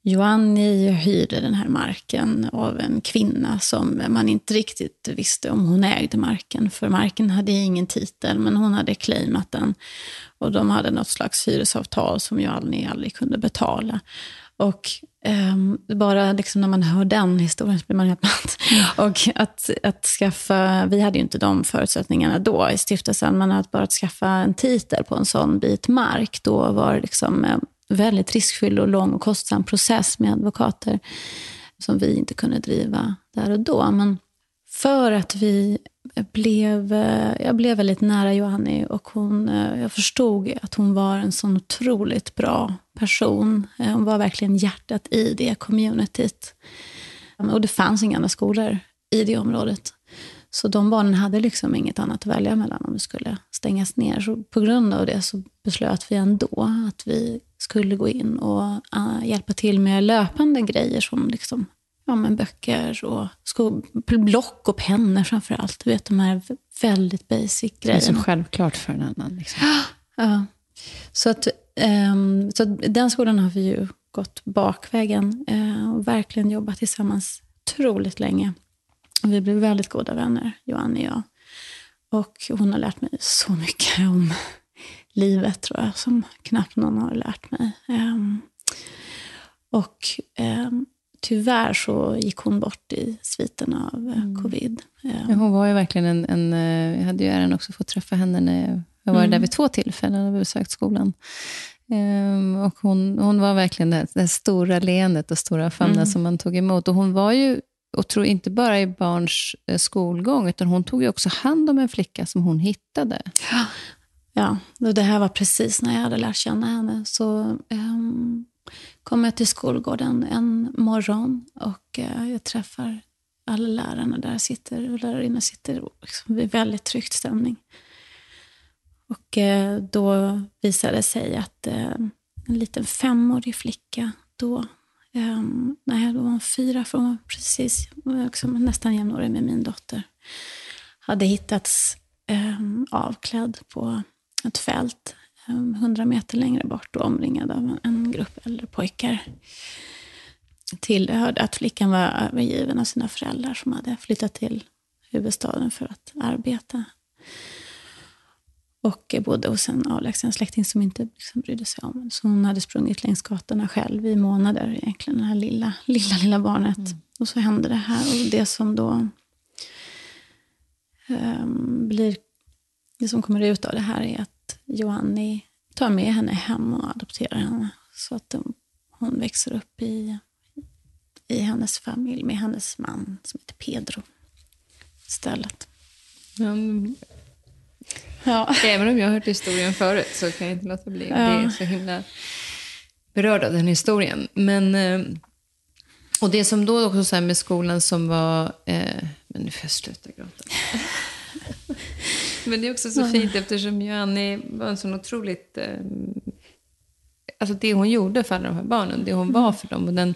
Joanni hyrde den här marken av en kvinna som man inte riktigt visste om hon ägde marken. För marken hade ingen titel, men hon hade claimat den. Och de hade något slags hyresavtal som Joanni aldrig kunde betala. Och um, bara liksom när man hör den historien så blir man helt matt. Mm. Och att, att skaffa, vi hade ju inte de förutsättningarna då i stiftelsen, men att bara skaffa en titel på en sån bit mark, då var liksom en väldigt riskfylld och lång och kostsam process med advokater som vi inte kunde driva där och då. Men för att vi blev, eh, jag blev väldigt nära Johanni och hon, eh, jag förstod att hon var en sån otroligt bra person. Eh, hon var verkligen hjärtat i det communityt. Mm, och det fanns inga andra skolor i det området. Så de barnen hade liksom inget annat att välja mellan om det skulle stängas ner. Så på grund av det så beslöt vi ändå att vi skulle gå in och uh, hjälpa till med löpande grejer som liksom ja, men böcker och sko- block och pennor framför allt. Du vet, de här väldigt basic grejerna. Det är så självklart för en annan. Liksom. Ja. Så, att, um, så att den skolan har vi ju gått bakvägen uh, och verkligen jobbat tillsammans otroligt länge. Vi blev väldigt goda vänner, Johan och jag. Och hon har lärt mig så mycket om livet, tror jag, som knappt någon har lärt mig. Um, och um, tyvärr så gick hon bort i sviten av eh, mm. covid. Ja, hon var ju verkligen en, en... Eh, jag hade ju äran också fått träffa henne när jag var mm. där vid två tillfällen och besökt skolan. Um, och hon, hon var verkligen det, det stora leendet och stora famnen mm. som man tog emot. Och hon var ju, och tror inte bara i barns eh, skolgång, utan hon tog ju också hand om en flicka som hon hittade. Ja, ja och det här var precis när jag hade lärt känna henne. Så um, kom jag till skolgården en morgon och uh, jag träffar alla lärarna där sitter och lärarinnor sitter liksom vid väldigt tryckt stämning. Och uh, då visade det sig att uh, en liten femårig flicka då, ehm, nej då var hon fyra, för hon var precis liksom nästan jämnårig med min dotter, hade hittats ehm, avklädd på ett fält 100 meter längre bort och omringad av en grupp äldre pojkar. Tillhörde att flickan var övergiven av sina föräldrar som hade flyttat till huvudstaden för att arbeta. Och bodde hos en avlägsen släkting som inte liksom brydde sig om Så hon hade sprungit längs gatorna själv i månader, egentligen, det här lilla, lilla, lilla barnet. Mm. Och så hände det här. Och det som då um, blir, det som kommer ut av det här är att Johanni tar med henne hem och adopterar henne. Så att hon växer upp i, i hennes familj med hennes man som heter Pedro istället. Mm. Ja. Även om jag har hört historien förut så kan jag inte låta bli. Ja. Det är så himla berörd av den historien. Men, eh, och det som då också så med skolan som var... Eh, men nu får jag sluta gråta. Men det är också så fint eftersom Joanne var en sån otroligt... Eh, alltså det hon gjorde för alla de här barnen, det hon var för dem. Och den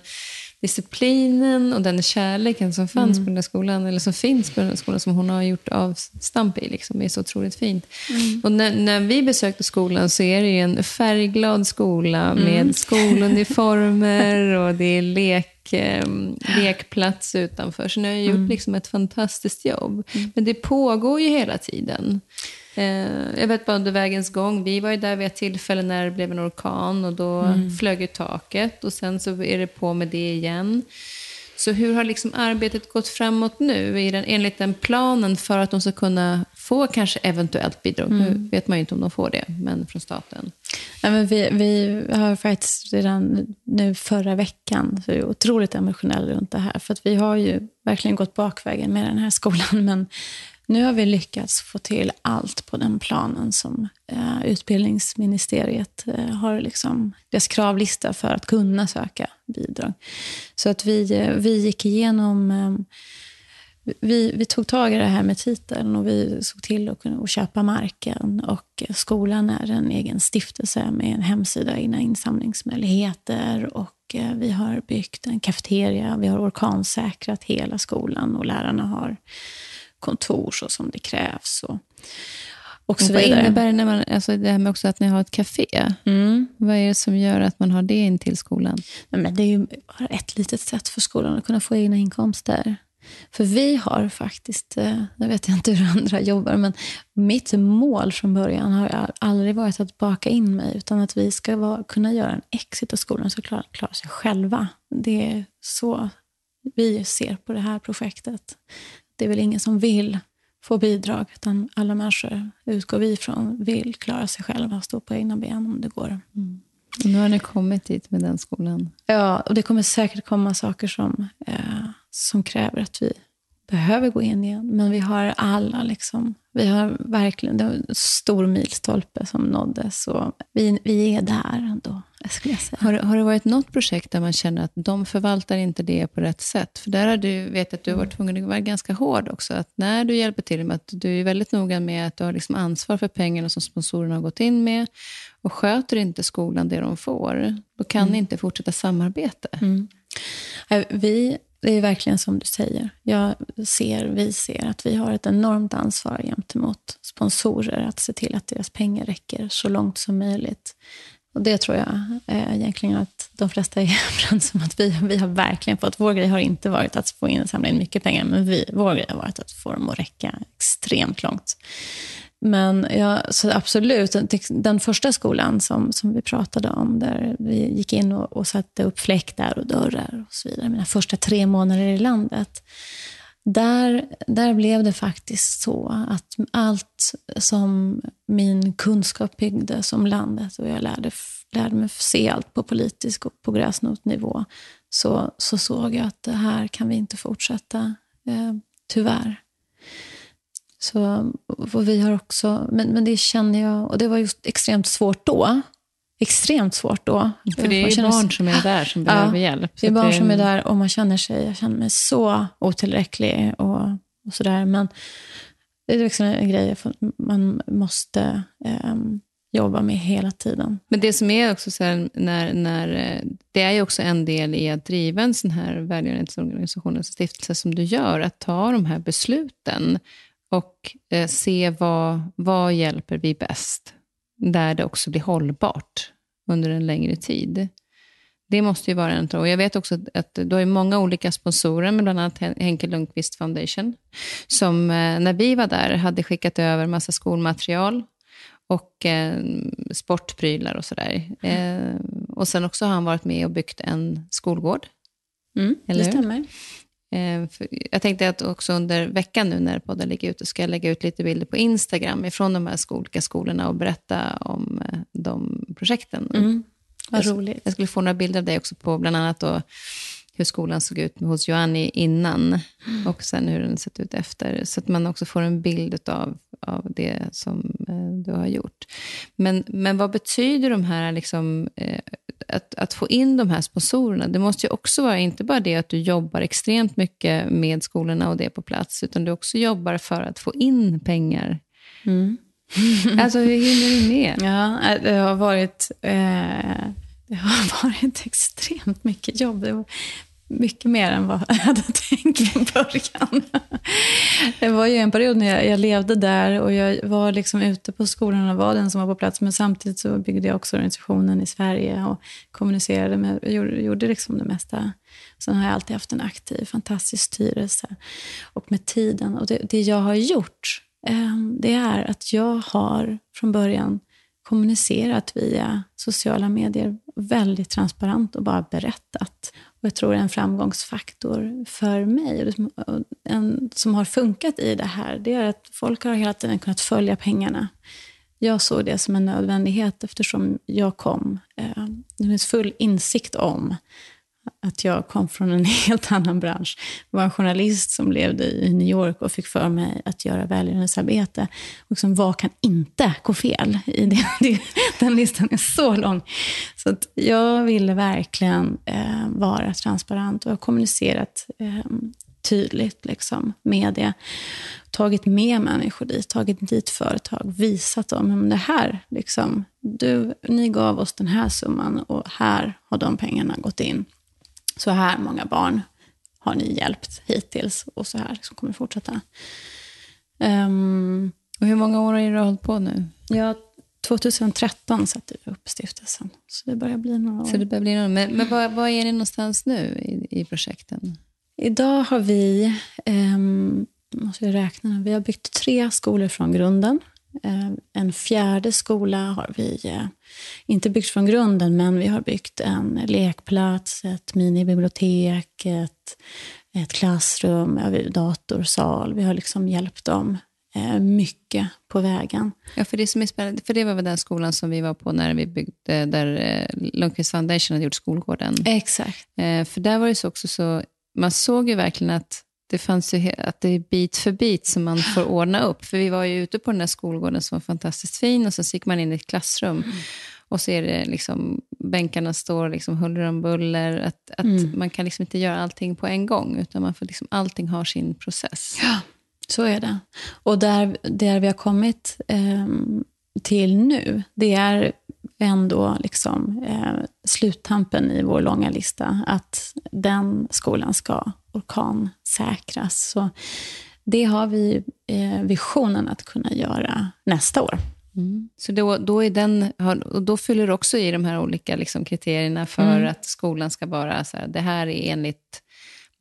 disciplinen och den kärleken som fanns mm. på den där skolan, eller som finns på den där skolan, som hon har gjort avstamp i, liksom, är så otroligt fint. Mm. Och när, när, vi besökte skolan så är det en färgglad skola mm. med skoluniformer och det är lek eh, lekplats utanför. Så ni har gjort mm. liksom ett fantastiskt jobb. Mm. Men det pågår ju hela tiden. Eh, jag vet bara under vägens gång, vi var ju där vid ett tillfälle när det blev en orkan och då mm. flög ju taket och sen så är det på med det igen. Så hur har liksom arbetet gått framåt nu i den, enligt den planen för att de ska kunna få kanske eventuellt bidrag? Mm. Nu vet man ju inte om de får det, men från staten. Ja, men vi, vi har faktiskt redan nu förra veckan, så är otroligt emotionella runt det här, för att vi har ju verkligen gått bakvägen med den här skolan, men nu har vi lyckats få till allt på den planen som eh, utbildningsministeriet eh, har liksom, deras kravlista för att kunna söka bidrag. Så att vi, eh, vi gick igenom eh, vi, vi, tog tag i det här med titeln och vi såg till att kunna köpa marken. Och eh, skolan är en egen stiftelse med en hemsida, egna insamlingsmöjligheter och eh, vi har byggt en kafeteria, vi har orkansäkrat hela skolan och lärarna har kontor så som det krävs. Och, och så vad innebär det, när man, alltså det här med också att ni har ett café? Mm. Vad är det som gör att man har det in till skolan? Men det är ju bara ett litet sätt för skolan att kunna få egna inkomster. För vi har faktiskt, eh, jag vet inte hur andra jobbar, men mitt mål från början har aldrig varit att baka in mig, utan att vi ska vara, kunna göra en exit av skolan så klara, klara sig själva. Det är så vi ser på det här projektet. Det är väl ingen som vill få bidrag, utan alla människor, utgår vi ifrån, vill klara sig själva och stå på egna ben om det går. Mm. Nu har ni kommit dit med den skolan. Ja, och det kommer säkert komma saker som, eh, som kräver att vi behöver gå in igen. Men vi har alla liksom, vi har verkligen, det var en stor milstolpe som nåddes och vi, vi är där ändå, skulle jag säga. Har, har det varit något projekt där man känner att de förvaltar inte det på rätt sätt? För där har du, vet att du har varit tvungen att vara ganska hård också. Att när du hjälper till med att du är väldigt noga med att du har liksom ansvar för pengarna som sponsorerna har gått in med. Och sköter inte skolan det de får, då kan mm. ni inte fortsätta samarbeta. Mm. Vi det är verkligen som du säger. Jag ser, vi ser att vi har ett enormt ansvar gentemot sponsorer att se till att deras pengar räcker så långt som möjligt. Och Det tror jag eh, egentligen att de flesta är överens om att vi, vi har verkligen fått. Vår grej har inte varit att få in, samla in mycket pengar, men vi, vår grej har varit att få dem att räcka extremt långt. Men ja, så absolut, den första skolan som, som vi pratade om, där vi gick in och, och satte upp fläktar och dörrar och så vidare, mina första tre månader i landet, där, där blev det faktiskt så att allt som min kunskap byggde som landet och jag lärde, lärde mig se allt på politisk och på gräsnotnivå, så, så såg jag att det här kan vi inte fortsätta, eh, tyvärr. Så, vi har också, men, men det känner jag, och det var just extremt svårt då. Extremt svårt då. För det är barn som är där som behöver ja, hjälp. Det är barn det... som är där och man känner sig, jag känner mig så otillräcklig och, och sådär. Men det är liksom en grej man måste um, jobba med hela tiden. Men det som är också så här, när, när, det är ju också en del i att driva en sån här välgörenhetsorganisation, en stiftelse som du gör, att ta de här besluten och eh, se vad, vad hjälper vi bäst, där det också blir hållbart under en längre tid. Det måste ju vara en Och Jag vet också att du har många olika sponsorer, med bland annat Henke Lundqvist Foundation, som eh, när vi var där hade skickat över massa skolmaterial och eh, sportprylar och sådär. Eh, och sen också har han varit med och byggt en skolgård. Mm, det stämmer. Eh, jag tänkte att också under veckan nu när podden ligger ute ska jag lägga ut lite bilder på Instagram ifrån de här olika skolorna och berätta om eh, de projekten. Mm, vad roligt. Jag skulle få några bilder av dig också på bland annat då hur skolan såg ut hos Joanni innan och sen hur den sett ut efter. Så att man också får en bild av, av det som eh, du har gjort. Men, men vad betyder de här liksom, eh, att, att få in de här sponsorerna, det måste ju också vara inte bara det att du jobbar extremt mycket med skolorna och det på plats, utan du också jobbar för att få in pengar. Mm. alltså hur hinner du med? Ja, det har varit, eh, det har varit extremt mycket jobb. Mycket mer än vad jag hade tänkt från början. Det var ju en period när jag, jag, levde där och jag var liksom ute på skolan och var den som var på plats. Men samtidigt så byggde jag också organisationen i Sverige och kommunicerade med, gjorde, gjorde liksom det mesta. Sen har jag alltid haft en aktiv, fantastisk styrelse. Och med tiden, och det, det jag har gjort, eh, det är att jag har från början kommunicerat via sociala medier väldigt transparent och bara berättat. Och jag tror det är en framgångsfaktor för mig, en, som har funkat i det här, det är att folk har hela tiden kunnat följa pengarna. Jag såg det som en nödvändighet eftersom jag kom, eh, det finns full insikt om att jag kom från en helt annan bransch. Jag var en journalist som levde i New York och fick för mig att göra välgörenhetsarbete. Och liksom, vad kan inte gå fel? I det, den listan är så lång. Så att jag ville verkligen eh, vara transparent och har kommunicerat eh, tydligt liksom, med det. Tagit med människor dit, tagit dit företag, visat dem att det här, liksom, du, ni gav oss den här summan och här har de pengarna gått in så här många barn har ni hjälpt hittills och så här liksom kommer det fortsätta. Um, och hur många år har du hållit på nu? Ja, 2013 satte vi upp stiftelsen, så det börjar bli några år. Så det börjar bli några, men men var, var är ni någonstans nu i, i projekten? Idag har vi, eh, måste jag räkna, vi har byggt tre skolor från grunden. Eh, en fjärde skola har vi eh, inte byggt från grunden, men vi har byggt en lekplats, ett minibibliotek, ett, ett klassrum, datorsal. Vi har liksom hjälpt dem eh, mycket på vägen. Ja, för det som är spännande, för det var den skolan som vi var på när vi byggde, där Lundqvist Foundation hade gjort skolgården. Exakt. För där var det så också så, man såg ju verkligen att det fanns ju att det är bit för bit som man får ordna upp. För vi var ju ute på den där skolgården som var fantastiskt fin och så gick man in i ett klassrum. Mm. Och så är det liksom, bänkarna står liksom huller om buller. Att, att mm. Man kan liksom inte göra allting på en gång, utan man får liksom, allting har sin process. Ja, så är det. Och där, där vi har kommit eh, till nu, det är ändå liksom, eh, sluttampen i vår långa lista. Att den skolan ska orkansäkras. Så det har vi eh, visionen att kunna göra nästa år. Mm. Så då, då, är den, och då fyller du också i de här olika liksom, kriterierna för mm. att skolan ska vara så här, det här är enligt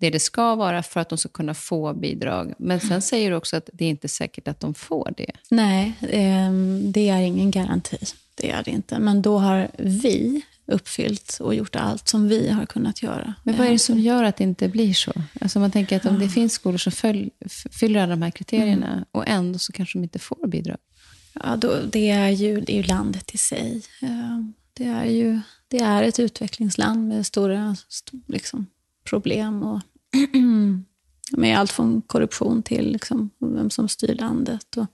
det det ska vara för att de ska kunna få bidrag. Men sen säger du också att det är inte säkert att de får det. Nej, eh, det är ingen garanti. Det är det inte. Men då har vi uppfyllt och gjort allt som vi har kunnat göra. Men vad är det som gör att det inte blir så? Alltså man tänker att om det finns skolor som följ, fyller alla de här kriterierna mm. och ändå så kanske de inte får bidrag. Ja, då, det, är ju, det är ju landet i sig. Det är ju det är ett utvecklingsland med stora liksom, problem och med allt från korruption till liksom, vem som styr landet. Och,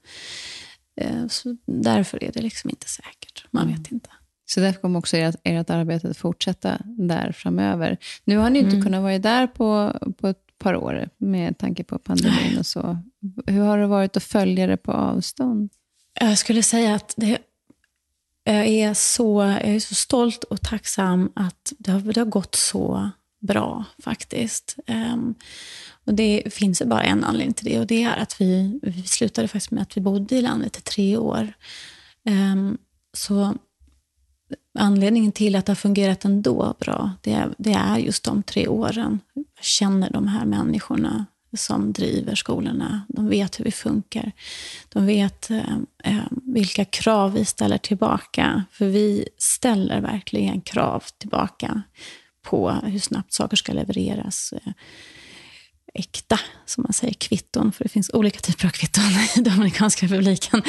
eh, så därför är det liksom inte säkert. Man mm. vet inte. Så därför kommer också ert, ert arbete att fortsätta där framöver. Nu har ni inte mm. kunnat vara där på, på ett par år med tanke på pandemin och så. Hur har det varit att följa det på avstånd? Jag skulle säga att det, jag, är så, jag är så stolt och tacksam att det har, det har gått så bra faktiskt. Um, och Det finns bara en anledning till det och det är att vi, vi slutade faktiskt med att vi bodde i landet i tre år. Um, så anledningen till att det har fungerat ändå bra, det är, det är just de tre åren. Jag känner de här människorna som driver skolorna. De vet hur vi funkar. De vet eh, eh, vilka krav vi ställer tillbaka. För vi ställer verkligen krav tillbaka på hur snabbt saker ska levereras. Eh, Äkta, som man säger, kvitton, för det finns olika typer av kvitton i Dominikanska republiken.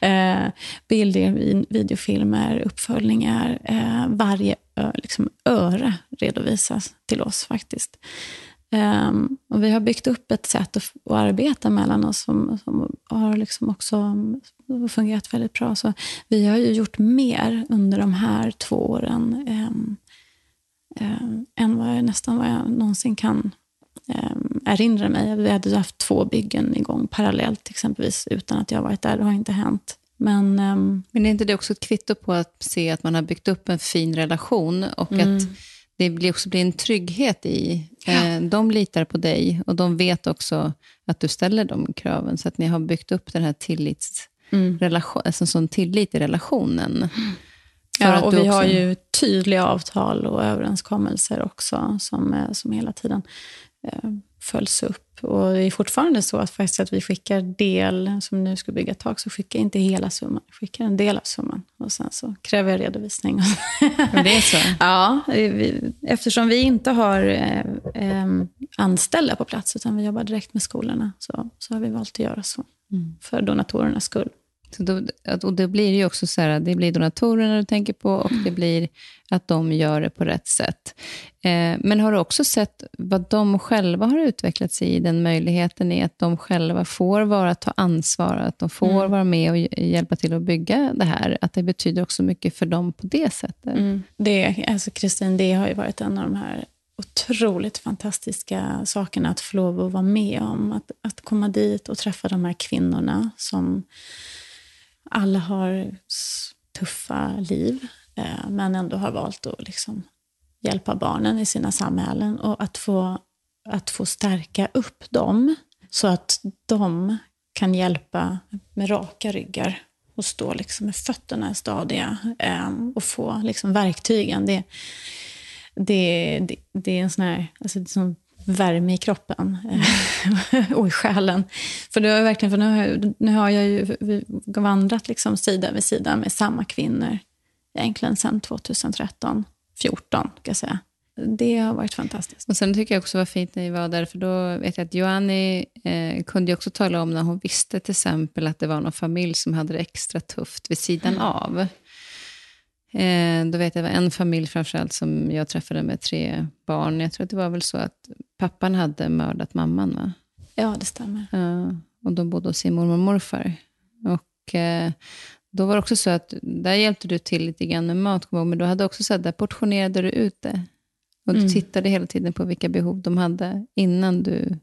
Eh, bilder, videofilmer, uppföljningar. Eh, varje liksom, öre redovisas till oss faktiskt. Eh, och vi har byggt upp ett sätt att, att arbeta mellan oss som, som har liksom också mm, fungerat väldigt bra. Så vi har ju gjort mer under de här två åren ehm, eh, än vad jag, nästan vad jag någonsin kan eh, erinra mig. Vi hade haft två byggen igång parallellt exempelvis utan att jag varit där. Det har inte hänt. Men, um... Men är inte det också ett kvitto på att se att man har byggt upp en fin relation och mm. att det blir också blir en trygghet i... Ja. Eh, de litar på dig och de vet också att du ställer de kraven. Så att ni har byggt upp den här tillits, mm. relation, alltså sån tillit i relationen. Ja, och vi också... har ju tydliga avtal och överenskommelser också som, som hela tiden följs upp. Och det är fortfarande så att, faktiskt att vi skickar del, som nu ska bygga tak, så skickar jag inte hela summan. Jag skickar en del av summan och sen så kräver jag redovisning. Det är så? ja, vi, eftersom vi inte har eh, eh, anställda på plats, utan vi jobbar direkt med skolorna, så, så har vi valt att göra så. Mm. För donatorernas skull. Så då, och det blir ju också så här, det blir donatorerna du tänker på och det blir att de gör det på rätt sätt. Eh, men har du också sett vad de själva har utvecklats i, den möjligheten är att de själva får vara, ta ansvar, att de får mm. vara med och hjälpa till att bygga det här, att det betyder också mycket för dem på det sättet? Mm. Det, alltså Kristin, det har ju varit en av de här otroligt fantastiska sakerna att få lov att vara med om. Att, att komma dit och träffa de här kvinnorna som alla har tuffa liv, eh, men ändå har valt att liksom hjälpa barnen i sina samhällen. Och att få, att få stärka upp dem så att de kan hjälpa med raka ryggar och stå liksom med fötterna stadiga eh, och få liksom verktygen. Det, det, det, det är en sån här, alltså, som värme i kroppen och i själen. För det var verkligen, för nu har, nu har jag ju vandrat liksom sida vid sida med samma kvinnor egentligen sedan 2013, 14 kan jag säga. Det har varit fantastiskt. Och Sen tycker jag också var fint när vi var där, för då vet jag att Joanni eh, kunde också tala om när hon visste till exempel att det var någon familj som hade det extra tufft vid sidan mm. av. Eh, då vet jag det var en familj framförallt som jag träffade med tre barn. Jag tror att det var väl så att pappan hade mördat mamman, va? Ja, det stämmer. Ja, och de bodde hos sin mormor och morfar. Och eh, då var det också så att där hjälpte du till lite grann med mat, men du hade också så att där portionerade du ut det. Och du mm. tittade hela tiden på vilka behov de hade innan du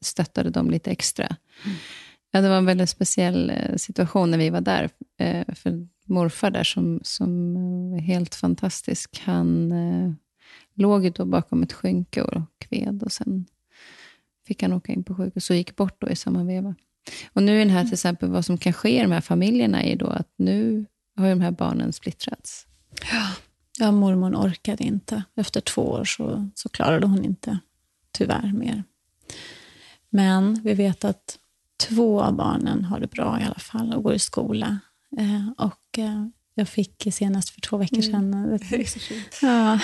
stöttade dem lite extra. Mm. Ja, det var en väldigt speciell eh, situation när vi var där. Eh, för morfar där som, som var helt fantastisk, han eh, låg ju då bakom ett skynke och kved och sen fick han åka in på sjukhus och gick bort då i samma veva. Och nu är den här till exempel, vad som kan ske i de här familjerna är då att nu har de här barnen splittrats. Ja, ja mormor orkade inte. Efter två år så, så klarade hon inte, tyvärr, mer. Men vi vet att två av barnen har det bra i alla fall och går i skola. Eh, och eh, jag fick senast för två veckor sedan mm. ett, ja,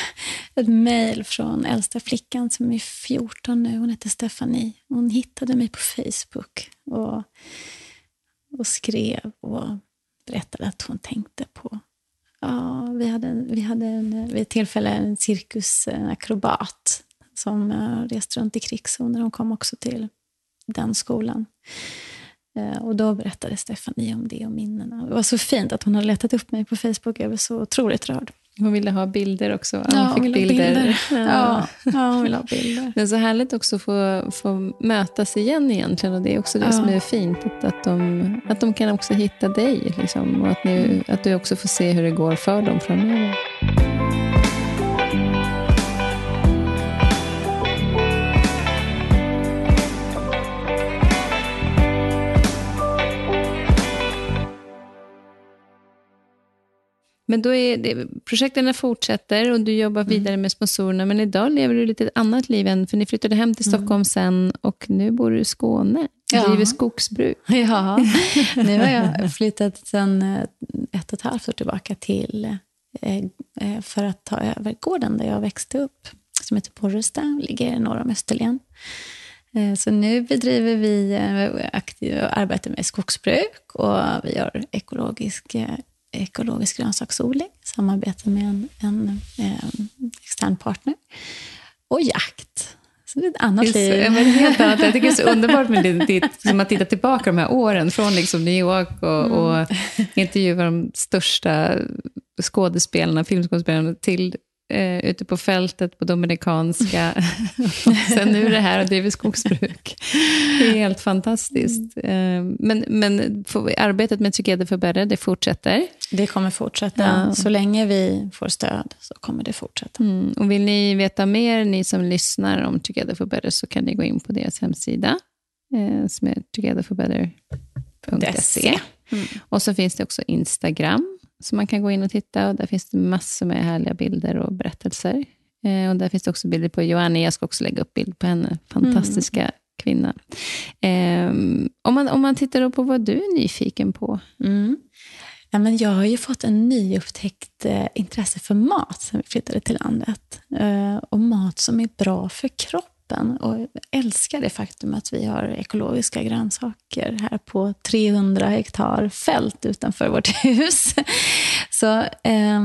ett mejl från äldsta flickan som är 14 nu. Hon heter Stefanie. Hon hittade mig på Facebook och, och skrev och berättade att hon tänkte på Ja, vi hade, vi hade en, vid ett tillfälle en cirkusakrobat som uh, reste runt i krigszoner. Hon kom också till den skolan. Uh, och då berättade Stefanie om det och minnena. Det var så fint att hon hade letat upp mig på Facebook. Jag var så otroligt rörd. Hon ville ha bilder också. Ja, hon fick bilder. bilder. Ja. ja, hon ville ha bilder. Det är så härligt också att få, få mötas igen egentligen. Och det är också det ja. som är fint. Att, att, de, att de kan också hitta dig. Liksom, och att, ni, att du också får se hur det går för dem framöver. Men då är det, projekten fortsätter och du jobbar mm. vidare med sponsorerna. Men idag lever du lite ett annat liv än, för ni flyttade hem till mm. Stockholm mm. sen och nu bor du i Skåne. Du ja. driver skogsbruk. Ja, nu har jag flyttat sen eh, ett och ett halvt år tillbaka till eh, eh, för att ta över gården där jag växte upp, som heter Porresta, ligger norr om Österlen. Så nu bedriver vi aktiv arbete med skogsbruk och vi gör ekologisk ekologisk grönsaksodling, samarbete med en, en, en extern partner. Och jakt. Så det är ett annat det liv. Så, helt annat. Jag tycker det är så underbart med ditt, ditt, som att titta tillbaka de här åren, från liksom New York och, mm. och intervjua de största skådespelarna, filmskådespelarna, till eh, ute på fältet på Dominikanska. Sen nu det här och driver skogsbruk. Det är helt fantastiskt. Mm. Eh, men, men arbetet med Together for Better, det fortsätter? Det kommer fortsätta. Ja. Så länge vi får stöd så kommer det fortsätta. Mm. Och vill ni veta mer, ni som lyssnar om Together for Better, så kan ni gå in på deras hemsida, eh, som är togetherforbetter.se. Mm. Och så finns det också Instagram, så man kan gå in och titta och där finns det massor med härliga bilder och berättelser. Eh, och där finns det också bilder på Joanne, jag ska också lägga upp bild på henne, fantastiska mm. kvinna. Eh, om, man, om man tittar på vad du är nyfiken på? Mm. Ja, men jag har ju fått en nyupptäckt eh, intresse för mat sen vi flyttade till landet. Eh, och mat som är bra för kroppen kroppen. Och jag älskar det faktum att vi har ekologiska grönsaker här på 300 hektar fält utanför vårt hus. Så eh,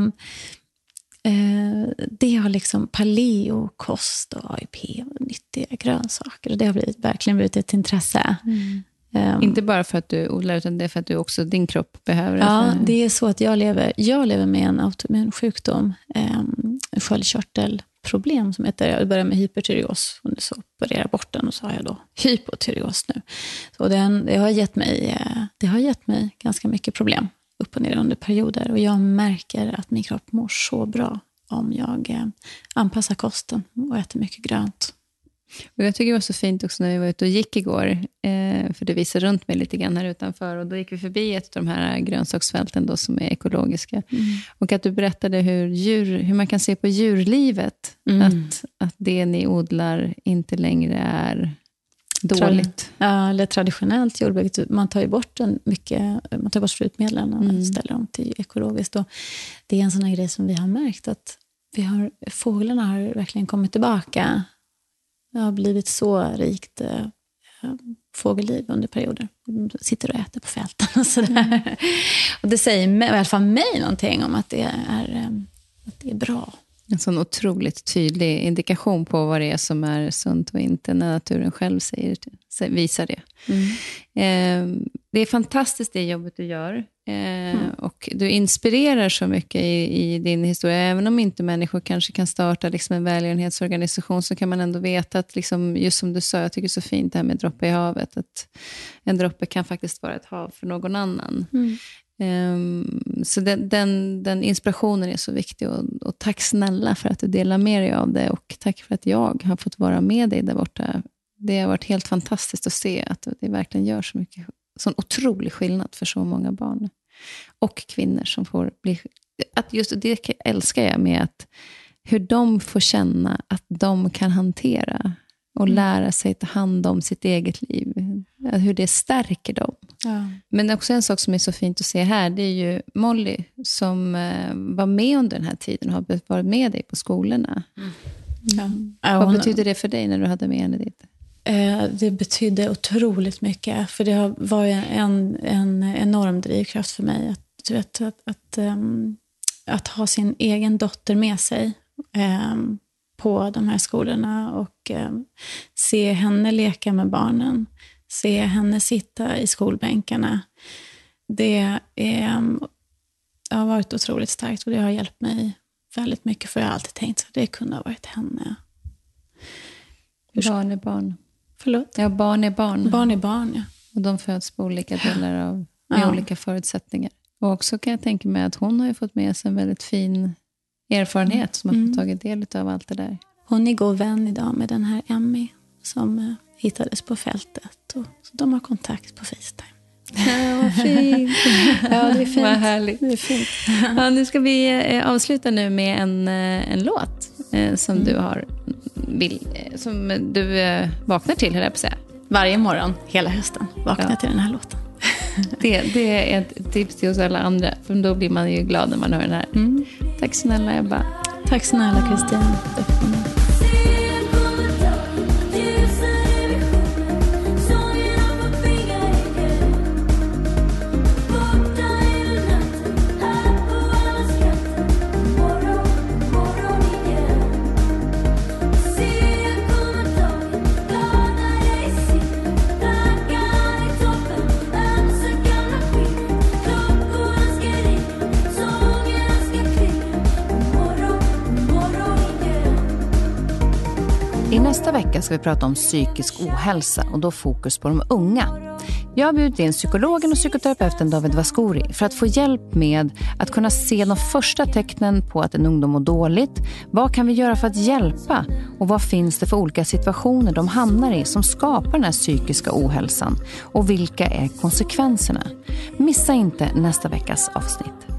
eh, det har liksom paleokost och AIP och nyttiga grönsaker. Och det har blivit, verkligen blivit ett intresse. Mm. Um, Inte bara för att du odlar, utan det är för att du också, din kropp behöver det? Ja, det är så att jag lever, jag lever med en autoimmun sjukdom, um, sköldkörtel problem som heter, jag började med hypertyreos och så opererade jag bort den och så har jag då hypotyreos nu. Så den, det, har gett mig, eh, det har gett mig ganska mycket problem upp och ner under perioder och jag märker att min kropp mår så bra om jag eh, anpassar kosten och äter mycket grönt. Och jag tycker det var så fint också när vi var ute och gick igår, eh, för du visade runt mig lite grann här utanför, och då gick vi förbi ett av de här grönsaksfälten då, som är ekologiska. Mm. Och att du berättade hur, djur, hur man kan se på djurlivet, mm. att, att det ni odlar inte längre är dåligt. Ja, eller traditionellt jordbruk. Man tar ju bort en mycket, man tar bort sprutmedlen och mm. ställer dem till ekologiskt. Och det är en sån grej som vi har märkt, att vi har, fåglarna har verkligen kommit tillbaka. Det har blivit så rikt eh, fågelliv under perioder. De sitter och äter på fälten och sådär. Mm. Och det säger i alla fall mig någonting om att det är, eh, att det är bra. En sån otroligt tydlig indikation på vad det är som är sunt och inte, när naturen själv säger, visar det. Mm. Eh, det är fantastiskt det jobbet du gör. Eh, mm. Och du inspirerar så mycket i, i, din historia. Även om inte människor kanske kan starta liksom en välgörenhetsorganisation, så kan man ändå veta att, liksom, just som du sa, jag tycker det är så fint det här med droppe i havet, att en droppe kan faktiskt vara ett hav för någon annan. Mm. Um, så den, den, den, inspirationen är så viktig. Och, och, tack snälla för att du delar med dig av det. Och tack för att jag har fått vara med dig där borta. Det har varit helt fantastiskt att se att det verkligen gör så mycket, sån otrolig skillnad för så många barn. Och kvinnor som får bli... Att just det älskar jag med att hur de får känna att de kan hantera och mm. lära sig ta hand om sitt eget liv. Hur det stärker dem. Ja. Men också en sak som är så fint att se här, det är ju Molly som eh, var med under den här tiden och har varit med dig på skolorna. Mm. Ja. Vad betyder det för dig när du hade med henne dit? Eh, det betydde otroligt mycket, för det var en, en enorm drivkraft för mig. Att, du vet, att, att, ehm, att ha sin egen dotter med sig. Ehm, på de här skolorna och ehm, se henne leka med barnen, se henne sitta i skolbänkarna. Det, är, det har varit otroligt starkt och det har hjälpt mig väldigt mycket, för jag har alltid tänkt att det kunde ha varit henne. Barn är barn. Förlåt? Ja, barn är barn. Barn är barn, ja. Och de föds på olika delar av, med ja. olika förutsättningar. Och också kan jag tänka mig att hon har fått med sig en väldigt fin erfarenhet som har fått mm. tagit del av allt det där. Hon är god vän idag med den här Emmy som uh, hittades på fältet. Och, så de har kontakt på Facetime. Ja, vad fint. ja, det är fint. Vad härligt. Det är fint. ja, nu ska vi eh, avsluta nu med en, eh, en låt eh, som mm. du har vill, eh, som du eh, vaknar till, höll jag på att säga. Varje morgon, hela hösten, vaknar jag till den här låten. det, det är ett tips till oss alla andra, för då blir man ju glad när man hör den här. Mm. Tack snälla Ebba. Tack snälla Kristin. Nästa vecka ska vi prata om psykisk ohälsa och då fokus på de unga. Jag har bjudit in psykologen och psykoterapeuten David Vaskori för att få hjälp med att kunna se de första tecknen på att en ungdom mår dåligt. Vad kan vi göra för att hjälpa? Och vad finns det för olika situationer de hamnar i som skapar den här psykiska ohälsan? Och vilka är konsekvenserna? Missa inte nästa veckas avsnitt.